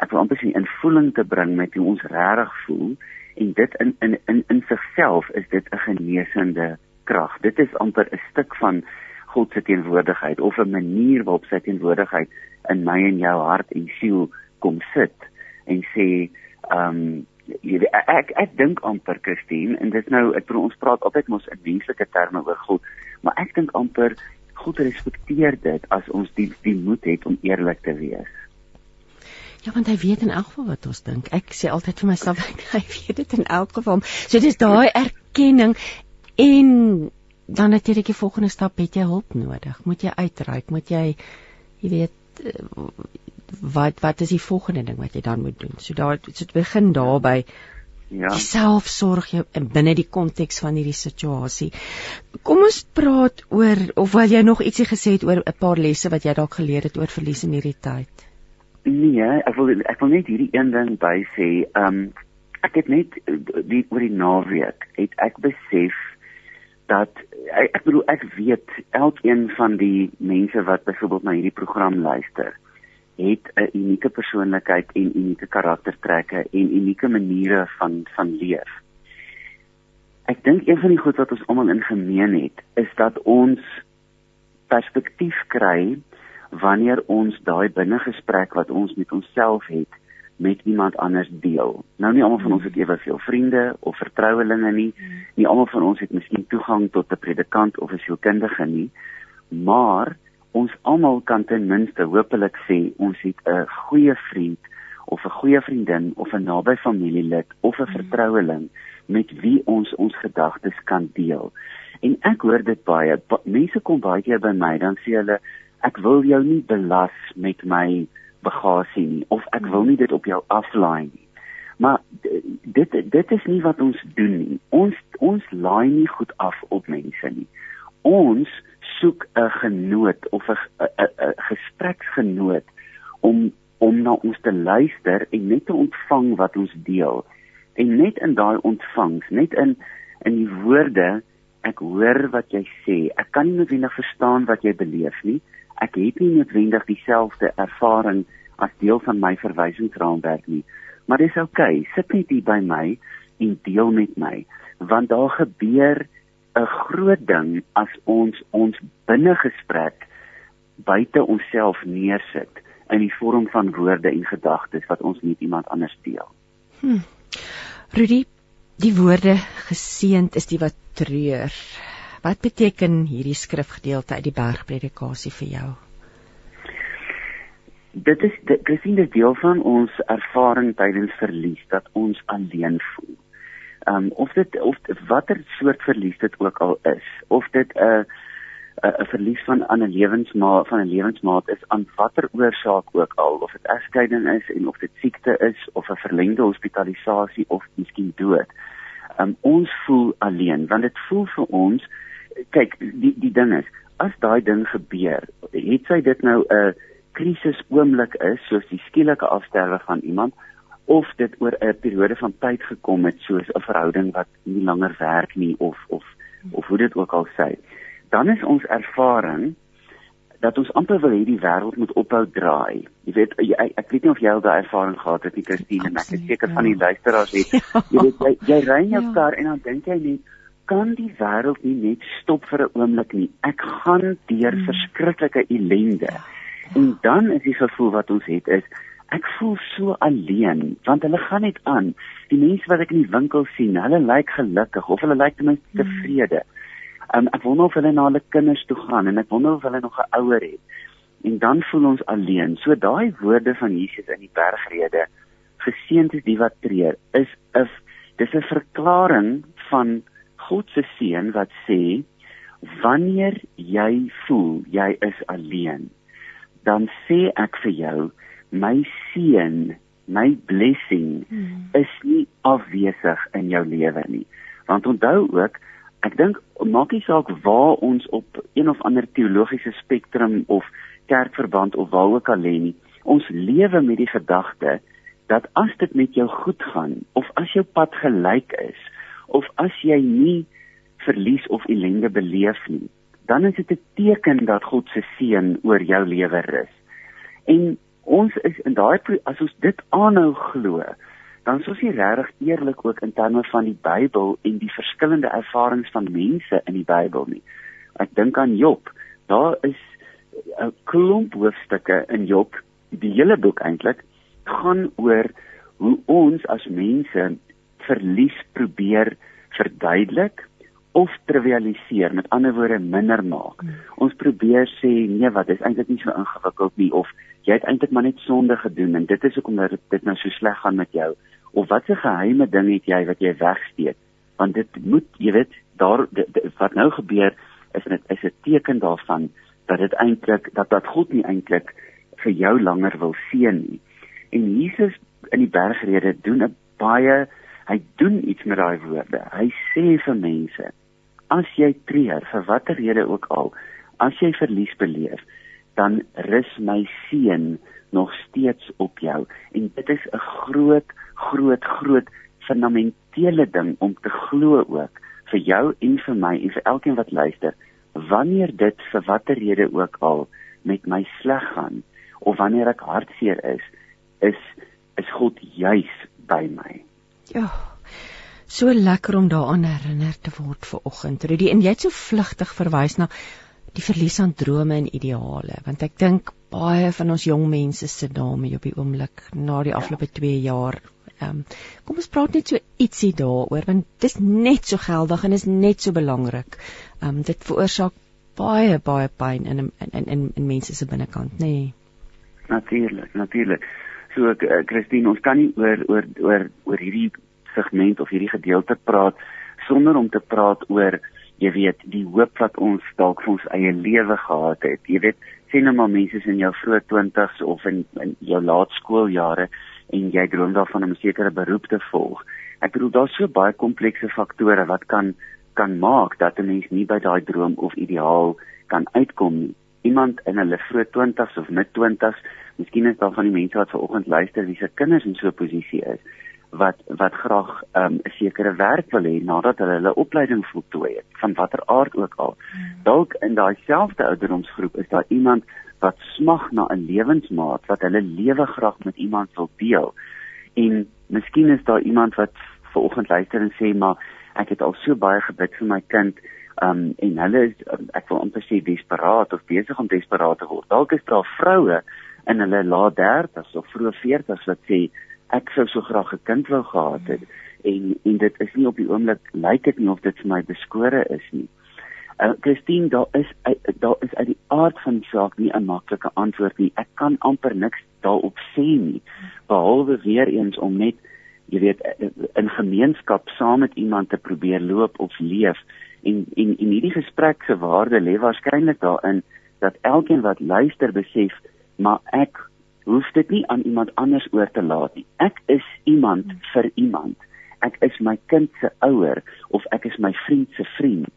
ek wil amper sê in voeling te bring met hoe ons regtig voel en dit in in in in sigself is dit 'n genesende krag. Dit is amper 'n stuk van God se teenwoordigheid of 'n manier waarop sy teenwoordigheid in my en jou hart en siel kom sit en sê ehm um, jy weet ek ek, ek dink amper Christine en dit nou ek bedoel ons praat altyd mos in menslike terme oor God maar ek dink amper God respekteer dit as ons die die moed het om eerlik te wees. Ja, want hy weet in elk geval wat ons dink. Ek sê altyd vir myself hy weet dit in elk geval. So dis daai erkenning en dan natuurlik die volgende stap het jy hulp nodig. Moet jy uitreik, moet jy jy weet eh, wat wat is die volgende ding wat jy dan moet doen? So daar so dit begin daarby ja. selfsorg jou binne die konteks van hierdie situasie. Kom ons praat oor of wil jy nog ietsie gesê het oor 'n paar lesse wat jy dalk geleer het oor verlies in hierdie tyd? Nee, ek wil ek wil net hierdie een ding by sê. Ehm um, ek het net die oor die naweek het ek besef dat ek, ek bedoel ek weet elkeen van die mense wat byvoorbeeld na hierdie program luister het 'n unieke persoonlikheid en unieke karaktertrekke en unieke maniere van van leef. Ek dink een van die goed wat ons almal in gemeen het, is dat ons perspektief kry wanneer ons daai binnegesprek wat ons met onsself het met iemand anders deel. Nou nie almal van ons het eweveel vriende of vertrouelinge nie. Nie almal van ons het miskien toegang tot 'n predikant of 'n sielkundige nie. Maar ons almal kan ten minste hopelik sê ons het 'n goeie vriend of 'n goeie vriendin of 'n naby familielid of 'n mm. vertroueling met wie ons ons gedagtes kan deel. En ek hoor dit baie. Mense kom baie keer by my dan sê hulle ek wil jou nie belas met my bagasie nie of ek wil nie dit op jou aflaai nie. Maar dit dit is nie wat ons doen nie. Ons ons laai nie goed af op mense nie. Ons soek 'n genoot of 'n gespreksgenoot om om na ons te luister en net te ontvang wat ons deel. En net in daai ontvangs, net in in die woorde, ek hoor wat jy sê. Ek kan nie noodwendig verstaan wat jy beleef nie. Ek het nie noodwendig dieselfde ervaring as deel van my verwysingsraamwerk nie. Maar dis oukei. Okay. Sit net hier by my en deel met my want daar gebeur 'n groot ding as ons ons binnegesprek buite onsself neersit in die vorm van woorde en gedagtes wat ons met iemand anders deel. Hm. Rudy, die woorde geseend is die wat treur. Wat beteken hierdie skrifgedeelte uit die bergpredikasie vir jou? Dit is dit is 'n deel van ons ervaring tydens verlies dat ons alleen voel um, of dit of watter soort verlies dit ook al is of dit 'n uh, 'n verlies van 'n lewensmaat van 'n lewensmaat is aan watter oorsaak ook al of dit egskeiding is en of dit siekte is of 'n verlengde hospitalisasie of miskien dood. Um, ons voel alleen want dit voel vir ons kyk die die ding is as daai ding gebeur het sy dit nou 'n krisis oomblik is soos die skielike afsterwe van iemand of dit oor 'n periode van tyd gekom het soos 'n verhouding wat nie langer werk nie of of of hoe dit ook al sê dan is ons ervaring dat ons amper wil hê die wêreld moet ophou draai. Jy weet jy, ek weet nie of jy al daai ervaring gehad het nie Christine en ek is seker ja. van die luisteraars het. Ja. Jy weet jy, jy ry in jou ja. kar en dan dink jy net kan die wêreld nie net stop vir 'n oomblik nie. Ek gaan deur hmm. verskriklike ellende. Ja. En dan is die gevoel wat ons het is ek voel so alleen want hulle gaan net aan. Die mense wat ek in die winkel sien, hulle lyk gelukkig of hulle lyk ten minste hmm. tevrede. Um, ek wonder of hulle na hulle kinders toe gaan en ek wonder of hulle nog 'n ouer het. En dan voel ons alleen. So daai woorde van Jesus in die bergrede, geseënd is die wat treur, is 'n dis 'n verklaring van God se seën wat sê wanneer jy voel jy is alleen, dan sê ek vir jou my seën, my blessing hmm. is nie afwesig in jou lewe nie. Want onthou ook, ek dink maak nie saak waar ons op een of ander teologiese spektrum of kerkverband of waar ook al lê nie. Ons lewe met die gedagte dat as dit met jou goed gaan of as jou pad gelyk is of as jy nie verlies of ellende beleef nie, dan is dit 'n teken dat God se seën oor jou lewe rus. En ons is in daai as ons dit aanhou glo, dan is ons nie regtig eerlik ook in terme van die Bybel en die verskillende ervarings van mense in die Bybel nie. Ek dink aan Job. Daar is 'n klomp hoofstukke in Job, die hele boek eintlik gaan oor hoe ons as mense verlies probeer verduidelik of trivialiseer, met ander woorde minder maak. Hmm. Ons probeer sê nee, wat is eintlik nie so ingewikkeld nie of jy het eintlik maar net sonde gedoen en dit is hoekom dit nou so sleg gaan met jou of wat 'n geheime ding het jy wat jy wegsteek want dit moet jy weet daar dit, dit, wat nou gebeur is dit is 'n teken daarvan dat dit eintlik dat dat God nie eintlik vir jou langer wil seën nie en Jesus in die bergrede doen 'n baie hy doen iets met daai woorde hy sê vir mense as jy treur vir watter rede ook al as jy verlies beleef dan rus my seën nog steeds op jou. En dit is 'n groot groot groot fundamentele ding om te glo ook vir jou en vir my en vir elkeen wat luister wanneer dit vir watter rede ook al met my sleg gaan of wanneer ek hartseer is is is God juis by my. Ja so lekker om daaraan herinner te word vir oggend Rudy en jy het so vlugtig verwys na die verlies aan drome en ideale want ek dink baie van ons jong mense sit daarmee op die oomblik na die afgelope 2 jaar. Ehm um, kom ons praat net so ietsie daaroor want dit is net so geldig en is net so belangrik. Ehm um, dit veroorsaak baie baie pyn in in in in mense se binnekant, nê. Nee. Natuurlik, natuurlik. So ek uh, Christine, ons kan nie oor oor oor oor hierdie segment of hierdie gedeelte praat sonder om te praat oor jy weet die hoop wat ons dalk vir ons eie lewe gehad het. Jy weet sien nou maar mense in jou vroeë 20s of in, in jou laerskooljare en jy droom daarvan om 'n sekere beroep te volg. Ek bedoel daar's so baie komplekse faktore wat kan kan maak dat 'n mens nie by daai droom of ideaal kan uitkom nie. Iemand in hulle vroeë 20s of mid 20s miskien is daar van die mense wat vanoggend luister wie se kinders in so 'n posisie is wat wat graag um, 'n sekere werk wil hê nadat hulle hulle opleiding voltooi het van watter aard ook al. Hmm. Dalk in daai selfde ouderdomsgroep is daar iemand wat smag na 'n lewensmaat wat hulle lewe graag met iemand wil deel. En miskien is daar iemand wat vanoggend luister en sê maar ek het al so baie gebid vir my kind um, en hulle is ek wil amper sê desperaat of besig om desperaat te word. Dalk is daar vroue in hulle laat 30s of vroeë 40s wat sê ek sou so graag 'n kind wou gehad het en en dit is nie op die oomblik lyk dit nie of dit vir my beskore is nie. Uh Christine, daar is daar is uit die aard van die saak nie 'n maklike antwoord nie. Ek kan amper niks daarop sê nie behalwe weer eens om net jy weet in gemeenskap saam met iemand te probeer loop of leef en en en hierdie gesprek se waarde lê waarskynlik daarin dat elkeen wat luister besef maar ek hoef dit nie aan iemand anders oor te laat nie. Ek is iemand hmm. vir iemand. Ek is my kind se ouer of ek is my vriend se vriend.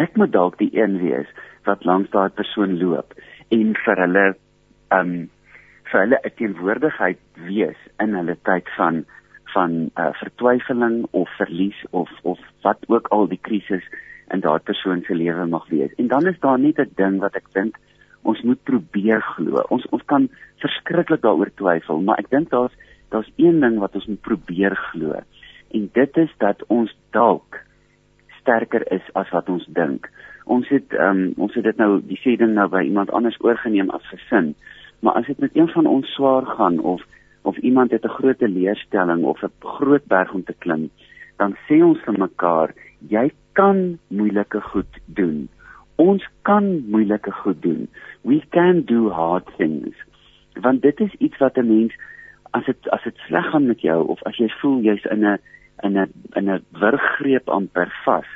Ek moet dalk die een wees wat langs daai persoon loop en vir hulle um vir hulle 'n teenwoordigheid wees in hulle tyd van van uh, vertwyfeling of verlies of of wat ook al die krisis in daardie persoon se lewe mag wees. En dan is daar net 'n ding wat ek dink ons moet probeer glo. Ons ons kan verskriklik daaroor twyfel, maar ek dink daar's daar's een ding wat ons moet probeer glo. En dit is dat ons dalk sterker is as wat ons dink. Ons het ehm um, ons het dit nou die sê ding nou by iemand anders oorgeneem as gesin. Maar as dit met een van ons swaar gaan of of iemand het 'n groot leerstelling of 'n groot berg om te klim, dan sê ons vir mekaar, jy kan moeilike goed doen ons kan moeilike goed doen. We can do hard things. Want dit is iets wat 'n mens as dit as dit sleg gaan met jou of as jy voel jy's in 'n in 'n in 'n wurggreep amper vas,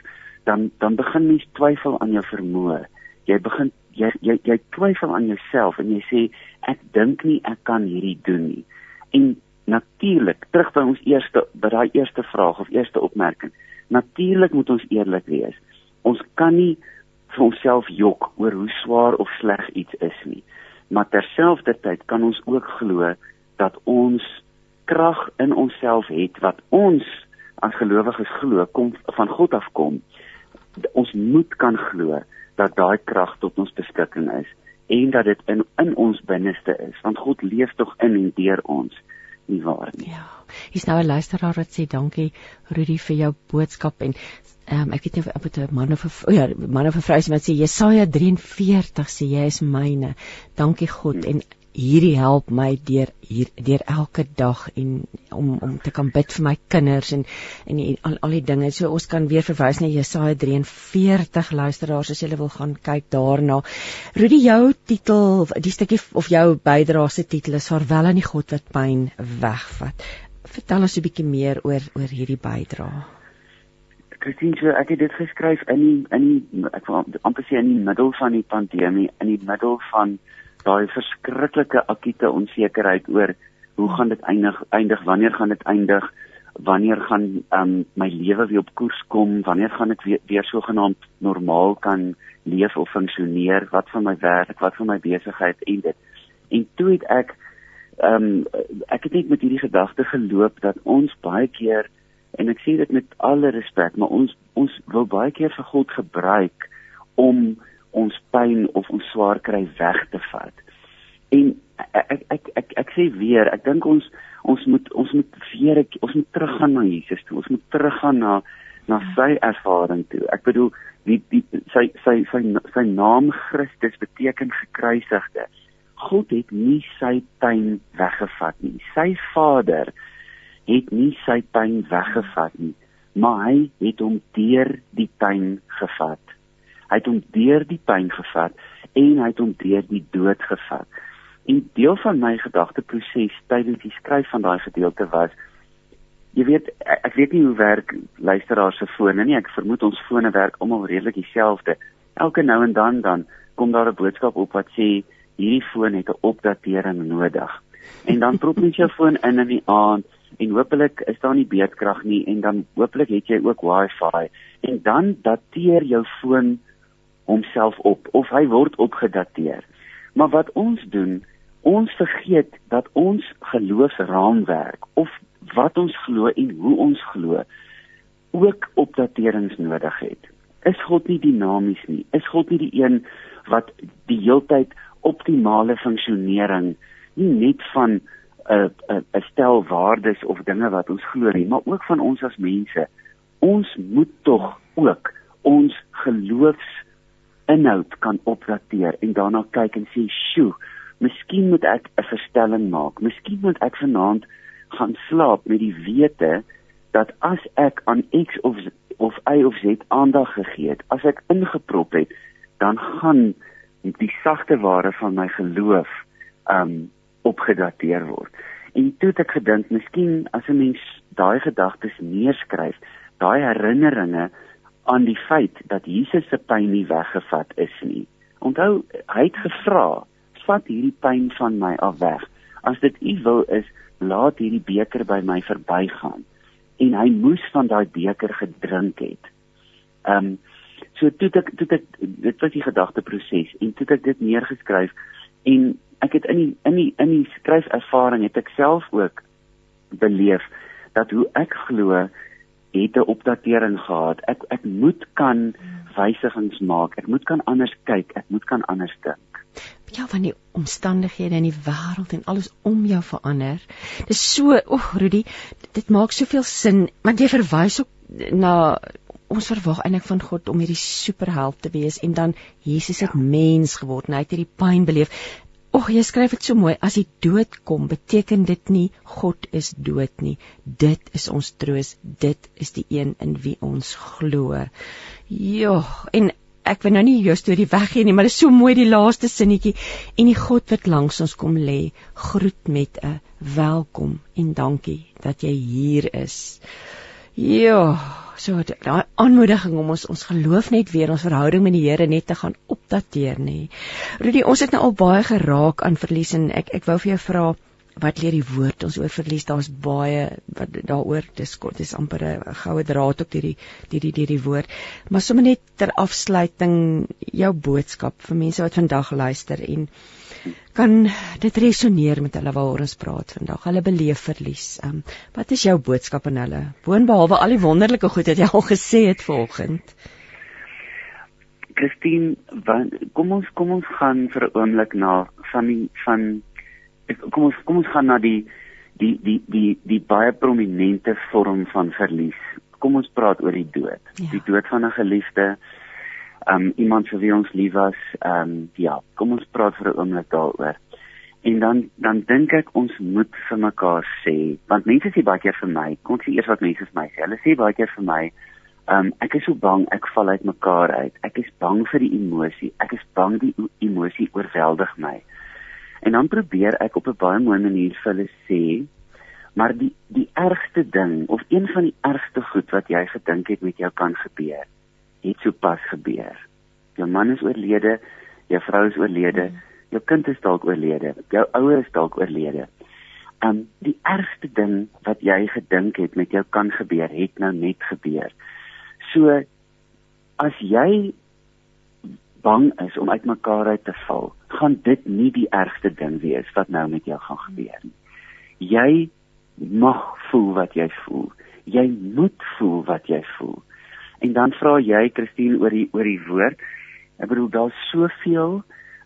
dan dan begin mens twyfel aan jou vermoë. Jy begin jy jy jy twyfel aan jouself en jy sê ek dink nie ek kan hierdie doen nie. En natuurlik, terug by ons eerste by daai eerste vraag of eerste opmerking. Natuurlik moet ons eerlik wees. Ons kan nie vir onsself jok oor hoe swaar of sleg iets is nie. Maar terselfdertyd kan ons ook glo dat ons krag in onsself het wat ons as gelowiges glo kom van God afkom. Ons moet kan glo dat daai krag tot ons beskikking is en dat dit in in ons binneste is want God leef tog in en deur ons nie waar nie. Ja. Hier's nou 'n luisteraar wat sê dankie Rudy vir jou boodskap en um, ek weet nie of dit 'n man of 'n oh ja, man of 'n vrou is wat sê Jesaja 43 sê jy is myne. Dankie God hmm. en hierdie help my deur hier deur elke dag en om om te kan bid vir my kinders en en die, al al die dinge. So ons kan weer verwys na Jesaja 43 luisteraars as jy wil gaan kyk daarna. Rudy jou titel, die stukkie of jou bydrae se titel is Vaarwel aan die God wat pyn wegvat. Vertel ons 'n bietjie meer oor oor hierdie bydrae. Christine, so ek het dit geskryf in die in die ek wil amper sê in die middel van die pandemie, in die middel van daai verskriklike akute onsekerheid oor hoe gaan dit eindig eindig wanneer gaan dit eindig wanneer gaan um, my lewe weer op koers kom wanneer gaan ek weer, weer sogenaamd normaal kan leef of funksioneer wat van my werk wat van my besigheid en dit en toe het ek um, ek het net met hierdie gedagte geloop dat ons baie keer en ek sê dit met alle respek maar ons ons wil baie keer vir God gebruik om ons pyn of ons swaar kry weg te vat. En ek ek ek ek, ek sê weer, ek dink ons ons moet ons moet weer ek, ons moet teruggaan na Jesus toe. Ons moet teruggaan na na sy ervaring toe. Ek bedoel die die sy sy sy sy naam Christus beteken gekruisigde. God het nie sy pyn weggevat nie. Sy Vader het nie sy pyn weggevat nie, maar hy het hom deur die pyn gevat. Hy het hom deur die pyn gevat en hy het hom deur die dood gevat. En deel van my gedagteproses tydens die skryf van daai gedeelte was jy weet ek, weet nie hoe werk luisteraars se fone nie. Ek vermoed ons fone werk almal redelik dieselfde. Elke nou en dan dan kom daar 'n boodskap op wat sê hierdie foon het 'n opdatering nodig. En dan prop jy jou foon in in die aand en hopelik is daar nie beerdkrag nie en dan hopelik het jy ook wifi en dan dateer jou foon homself op of hy word opgedateer. Maar wat ons doen, ons vergeet dat ons geloofsraamwerk of wat ons glo en hoe ons glo ook opdaterings nodig het. Is God nie dinamies nie? Is God nie die een wat die heeltyd optimale funksionering nie net van 'n uh, 'n uh, 'n stel waardes of dinge wat ons glo nie, maar ook van ons as mense. Ons moet tog ook ons geloofs inhoud kan opdateer en daarna kyk en sê, "Sjoe, miskien moet ek 'n verstelling maak. Miskien moet ek vanaand gaan slaap met die wete dat as ek aan X of of Y of Z aandag gegee het, as ek ingeprop het, dan gaan die sagte ware van my geloof um opgedateer word." En toe het ek gedink, miskien as 'n mens daai gedagtes neerskryf, daai herinneringe aan die feit dat Jesus se pyn nie weggevat is nie. Onthou, hy het gevra, "Vat hierdie pyn van my af weg. As dit U wil is, laat hierdie beker by my verbygaan." En hy moes van daai beker gedrink het. Ehm um, so toe ek toe ek dit was die gedagteproses en toe ek dit neergeskryf en ek het in die in die in die skryfervaring het ek self ook beleef dat hoe ek glo het 'n opdatering gehad. Ek ek moet kan wysigings maak. Ek moet kan anders kyk. Ek moet kan anders dink. Ja, van die omstandighede in die wêreld en alles om jou verander. Dis so, o, oh, Rudy, dit maak soveel sin want jy verwys ook na ons verwag eintlik van God om hierdie superheld te wees en dan Jesus het ja. mens geword en hy het hierdie pyn beleef. Och, jy skryf dit so mooi. As die dood kom, beteken dit nie God is dood nie. Dit is ons troos. Dit is die een in wie ons glo. Ja, en ek wil nou nie jou storie weggee nie, maar dit is so mooi die laaste sinnetjie. En die God wat langs ons kom lê, groet met 'n welkom en dankie dat jy hier is. Ja, so daai aanmoediging om ons ons geloof net weer ons verhouding met die Here net te gaan opdateer nê. Rudy, ons het nou al baie geraak aan verlies en ek ek wou vir jou vra wat leer die woord ons oor verlies? Daar's baie wat daaroor dis kort dis amper 'n goue draad op hierdie hierdie hierdie woord. Maar sommer net ter afsluiting jou boodskap vir mense wat vandag luister en kan dit resoneer met hulle waaroor ons praat vandag. Hulle beleef verlies. Um, wat is jou boodskap aan hulle? Boonbehalwe al die wonderlike goed wat jy al gesê het vanoggend. Christine, kom ons kom ons gaan vir 'n oomblik na van die van kom ons kom ons gaan na die die die die die baie prominente vorm van verlies. Kom ons praat oor die dood. Ja. Die dood van 'n geliefde, um iemand vir wie ons lief was, um ja, kom ons praat vir 'n oomblik daaroor. En dan dan dink ek ons moet vir mekaar sê, want mense sê baie keer vir my, kom sê eers wat mense vir my sê. Hulle sê baie keer vir my, um ek is so bang ek val uit mekaar uit. Ek is bang vir die emosie. Ek is bang die emosie oorweldig my. En dan probeer ek op 'n baie mooi manier vir hulle sê, maar die die ergste ding of een van die ergste goed wat jy gedink het met jou kan gebeur, het sopas gebeur. Jou man is oorlede, jou vrou is oorlede, jou kind is dalk oorlede, jou ouers is dalk oorlede. Um die ergste ding wat jy gedink het met jou kan gebeur, het nou net gebeur. So as jy bang is om uitmekaar uit te val, gaan dit nie die ergste ding wees wat nou met jou gaan gebeur nie. Jy mag voel wat jy voel. Jy moet voel wat jy voel. En dan vra jy Christine oor die oor die woord. Ek bedoel daar's soveel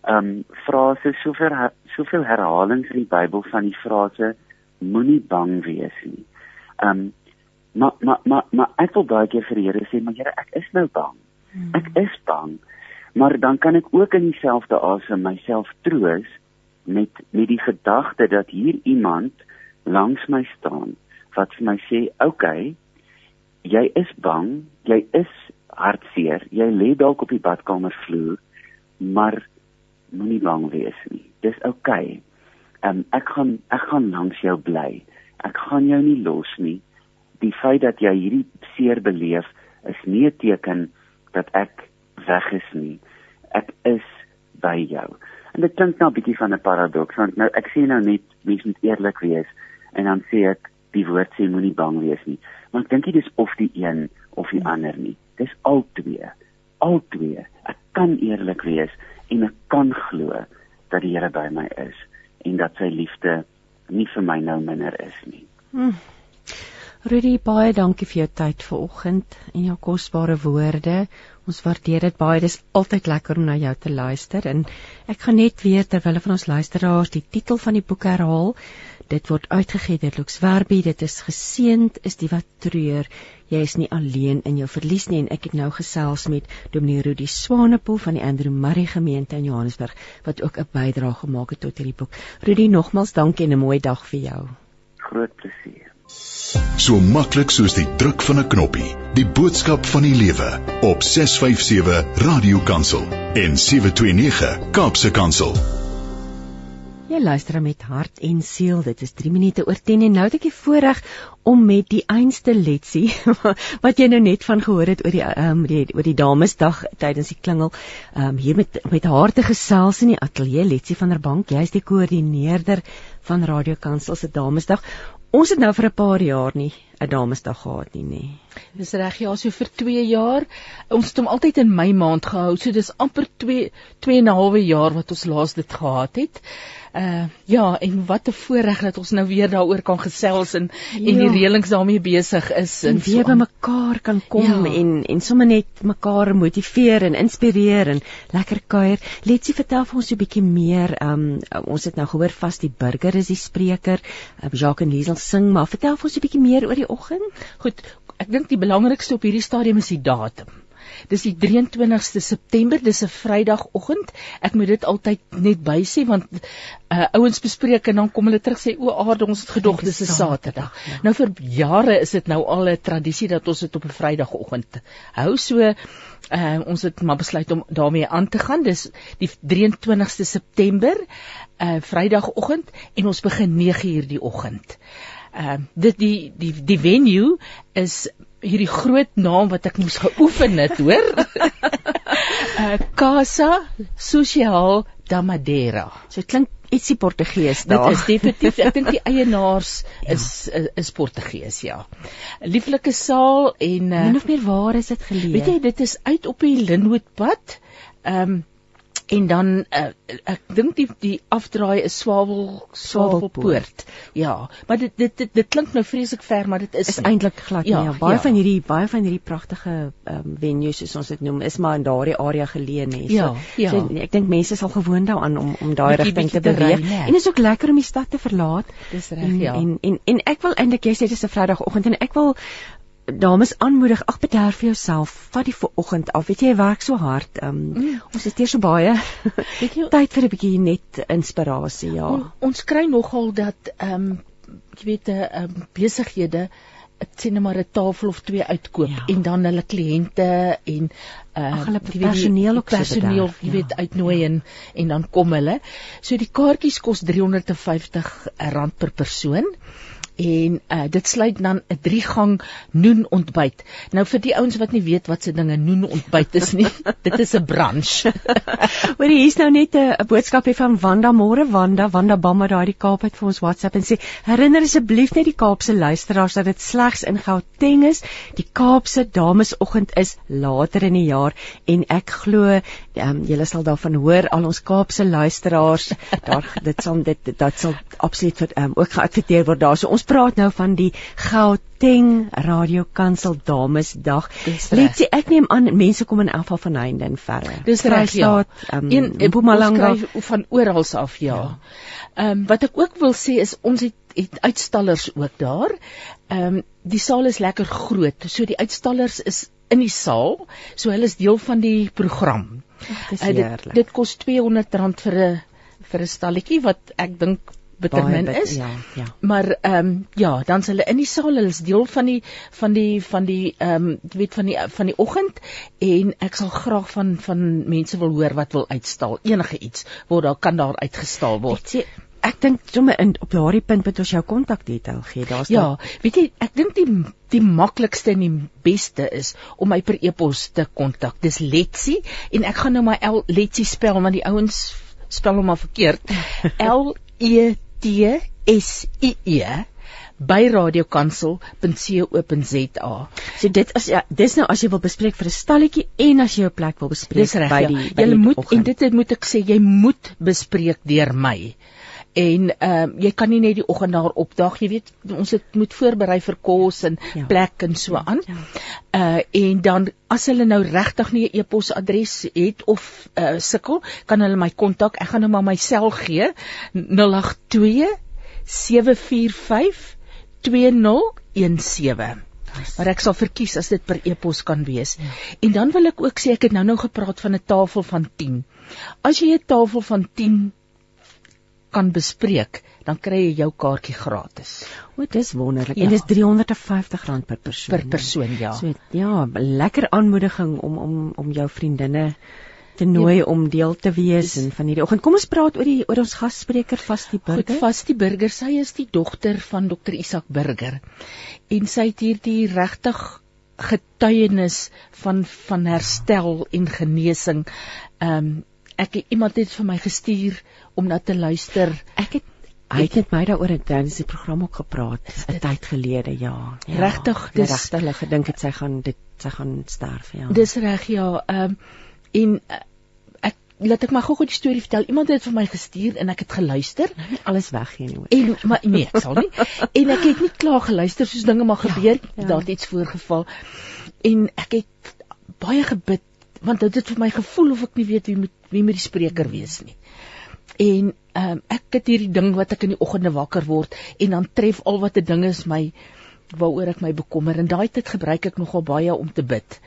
ehm um, frases, soveel soveel herhalings in die Bybel van die frase moenie bang wees nie. Ehm um, maar maar maar maar ek wil baie keer vir die Here sê, maar Here, ek is nou bang. Hmm. Ek is bang. Maar dan kan ek ook in dieselfde asem myself troos met met die gedagte dat hier iemand langs my staan wat vir my sê, "Oké, okay, jy is bang, jy is hartseer, jy lê dalk op die badkamervloer, maar moenie bang wees nie. Dis oukei. Okay. Um, ek gaan ek gaan langs jou bly. Ek gaan jou nie los nie. Die feit dat jy hierdie seer beleef is nie 'n teken dat ek weg is nie. Ek is by jou. En dit klink nou 'n bietjie van 'n paradoks want nou ek sê nou net mens moet eerlik wees en dan sê ek die woord sê moenie bang wees nie. Maar ek dink nie dis of die een of die ander nie. Dis al twee. Al twee. Ek kan eerlik wees en ek kan glo dat die Here by my is en dat sy liefde nie vir my nou minder is nie. Hmm. Rudy, baie dankie vir jou tyd vanoggend en jou kosbare woorde. Ons waardeer dit baie. Dit is altyd lekker om na jou te luister en ek gaan net weer terwyl van ons luisteraars die titel van die boek herhaal. Dit word uitgegee deur Lux Werby. Dit is geseend is die wat treur. Jy is nie alleen in jou verlies nie en ek het nou gesels met Dominee Rudi Swanepoel van die Andrew Murray gemeente in Johannesburg wat ook 'n bydrae gemaak het tot hierdie boek. Rudi, nogmals dankie en 'n mooi dag vir jou. Groot plesier. So maklik soos die druk van 'n knoppie. Die boodskap van die lewe op 657 Radio Kansel en 729 Kaapse Kansel. Jy luister met hart en siel. Dit is 3 minute oor 10 en nou het ek die voorreg om met die einste Letsie wat jy nou net van gehoor het oor die um, die oor die Damesdag tydens die klingel um, hier met met haar te gesels in die ateljee Letsie van der Bank. Jy is die koördineerder van Radio Kansel se Damesdag. Ons het nou vir 'n paar jaar nie 'n Damesdag gehad nie, nê. Dis reg, ja, so vir 2 jaar. Ons het hom altyd in Mei maand gehou. So dis amper 2 2 en 'n halwe jaar wat ons laas dit gehad het. Uh ja, en wat 'n voorreg dat ons nou weer daaroor kan gesels en ja. en die reëlings daarmee besig is en, en weer so by mekaar kan kom ja. en en sommer net mekaar motiveer en inspireer en lekker kuier. Letsie vertel vir ons 'n bietjie meer. Um ons het nou gehoor vas die burger is die spreker. Uh, Jacques en Liesel sing, maar vertel vir ons 'n bietjie meer oor die oggend. Goed, ek dink die belangrikste op hierdie stadium is die datum. Dis die 23ste September, dis 'n Vrydagoggend. Ek moet dit altyd net bysê want uh, ouens bespreek en dan kom hulle terug sê o, aarde ons het gedog dis 'n Saterdag. Ja. Nou vir jare is dit nou al 'n tradisie dat ons dit op 'n Vrydagoggend hou. So uh, ons het maar besluit om daarmee aan te gaan. Dis die 23ste September, 'n uh, Vrydagoggend en ons begin 9:00 die oggend. Uh, dit die die die venue is hierdie groot naam wat ek moes geoefen het, hoor. uh, Casa Social da Madeira. So klink ietsie Portugees daar. Dit is definitief, ek dink die eienaars ja. is, is is Portugees, ja. Lieflike saal en uh, min of meer waar is dit geleë? Weet jy, dit is uit op die Linwoodpad. Ehm um, en dan uh, ek dink die die afdraai is Swavel Swavelpoort. Ja, maar dit dit dit, dit klink nou vreeslik ver, maar dit is, is eintlik glad Ja, nie. Ja, baie ja. van hierdie baie van hierdie pragtige ehm um, venues soos ons dit noem, is maar in daardie area geleë nê. Ja, ja. So, ek dink mense sal gewoond daaraan om om daai rigting te te beweeg. ry, né? En dit is ook lekker om die stad te verlaat. Dis reg, ja. En en en ek wil eintlik jy sê dis 'n Vrydagoggend en ek wil dames aanmoedig, ag bederf vir jouself, vat die vooroggend af. Weet jy, jy werk so hard. Ehm um, Mm. ons het hier so baie jy, tyd vir 'n bietjie net inspirasie, ja. On, ons kry nogal dat ehm um, jy weet 'n um, besighede ek sê net maar 'n tafel of twee uitkoop Ja. en dan hulle kliënte en uh Ag, hulle jy weet, die personeel ook so personeel jy ja. weet uitnooi en en dan kom hulle. So die kaartjies kos R350 rand per persoon. En uh dit sluit dan 'n 3 gang noen ontbyt. Nou vir die ouens wat nie weet wat se dinge noen ontbyt is nie, dit is 'n brunch. Hoor jy hier's nou net 'n 'n boodskapie van Wanda Môre Wanda Wanda Bamma daai die Kaap uit vir ons WhatsApp en sê herinner asseblief net die Kaapse luisteraars dat dit slegs in Gauteng is. Die Kaapse Damesoggend is later in die jaar en ek glo um, julle sal daarvan hoor al ons Kaapse luisteraars daar dit sal dit dat sal absoluut vir um, ook geadverteer word daar. So ons praat nou van die Gauteng Radio Kansel Damesdag. Reg. Letsie ek neem aan mense kom in elk geval van heinde en verre. Dis reg ja. Ehm, Een Mpumalanga. ons kry van oral af ja. Ehm um, wat ek ook wil sê is ons het, het uitstallers ook daar. Ehm um, die saal is lekker groot. So die uitstallers is in die saal. So hulle is deel van die program. Dis Uh, dit, heerlik. dit kos R200 vir 'n vir 'n stalletjie wat ek dink bitter Baie min bit- is. Ja, ja. Maar ehm um, ja, dan is hulle in die saal, hulle is deel van die van die van die ehm um, jy weet van die van die oggend en ek sal graag van van mense wil hoor wat wil uitstal. Enige iets word daar kan daar uitgestal word. Ek sê ek dink sommer in op daardie punt moet ons jou kontakdetail gee. Daar's Ja, weet jy, ek dink die die maklikste en die beste is om my per e-pos te kontak. Dis Letsie en ek gaan nou maar L Letsie spel want die ouens spel hom maar verkeerd. L E T S I E by radiokansel.co.za. So dit is ja, dis nou as jy wil bespreek vir 'n stalletjie en as jy 'n plek wil bespreek Dis by Ja. die by Jy die moet oggend. en dit het- moet ek sê jy moet bespreek deur my. En ehm uh, jy kan nie net die oggend daar opdag, jy weet ons het moet voorberei vir kos en Ja. ja. plek en so aan. Ja. Uh en dan as hulle nou regtig nie 'n e-posadres het of uh sukkel, kan hulle my kontak. Ek gaan nou maar my sel gee. 082 745 2017. Maar ek sal verkies as dit per e-pos kan wees. Ja. En dan wil ek ook sê ek het nou nou gepraat van 'n tafel van 10. As jy 'n tafel van 10 kan bespreek, dan kry jy jou kaartjie gratis O, dis wonderlik. Ja. En dis R350 per persoon. per persoon, ja. So ja, lekker aanmoediging om om om jou vriendinne te nooi om deel te wees en van hierdie oggend. Kom ons praat oor die oor ons gasspreker vas die Goed, burger. vas die burger, sy is die dogter van Dr Isak Burger. En sy het hierdie regtig getuienis van van herstel en genesing. Ehm um, ek iemand het vir my gestuur om na te luister. Ek het hy het met my daaroor in tydens die program ook gepraat 'n tyd gelede, ja. ja Regtig, dis regtig hulle gedink het sy gaan dit sy gaan sterf, ja. Dis reg ja. Ehm um, en uh, ek laat ek maar gou-gou die storie vertel. Iemand het vir my gestuur en ek het geluister. alles weggee nie hoor. En maar nee, ek sal nie. En ek het nie klaar geluister soos dinge maar gebeur, ja. ja, daar het iets voorgeval. En ek het baie gebid want dit het vir my gevoel of ek nie weet wie moet wie moet die spreker wees nie. En um, ek het hierdie ding wat ek in die oggende wakker word en dan tref al wat 'n ding is my waaroor ek my bekommer en daai tyd gebruik ek nogal baie om te bid.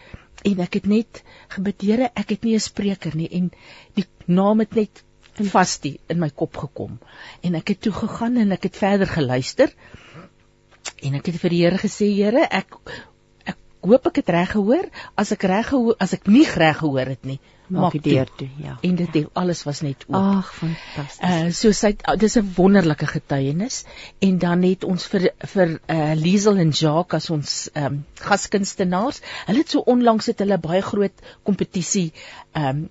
En ek het net gebid, Here, ek het nie 'n spreker nie en die naam het net vastie in my kop gekom. En ek het toe gegaan en ek het verder geluister. En ek het vir die Here gesê, Here, ek ek hoop ek het reg gehoor. As ek reg gehoor, as ek nie reg gehoor het nie, maak die deur toe, ja. En dit het, alles was net oop. Ag, fantasties. Uh so sy het- dis 'n wonderlike getuienis en dan het ons vir vir uh Liesel en Jacques as ons ehm um, gaskunstenaars. Hulle het so onlangs het hulle baie groot kompetisie ehm um,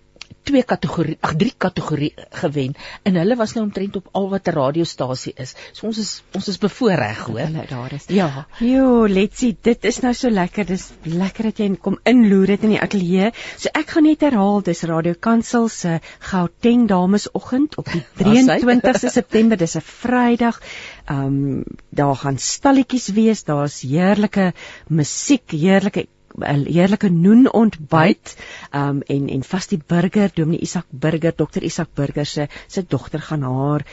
twee kategorie, ag drie kategorie gewen en hulle was nou omtrent op al wat 'n radiostasie is. So ons is ons is bevoorreg hoor. Hulle daar is. Ja. Jo, letsie, dit is nou so lekker. Dis lekker dat jy kom inloer dit in die ateljee. So ek gaan net herhaal, dis Radio Kansel se Gauteng Damesoggend op die 23ste September, dis 'n Vrydag. Ehm um, daar gaan stalletjies wees, daar's heerlike musiek, heerlike 'n heerlike noen ontbyt um en en vas die burger Dominee Isak Burger Dr Isak Burger se se dogter gaan haar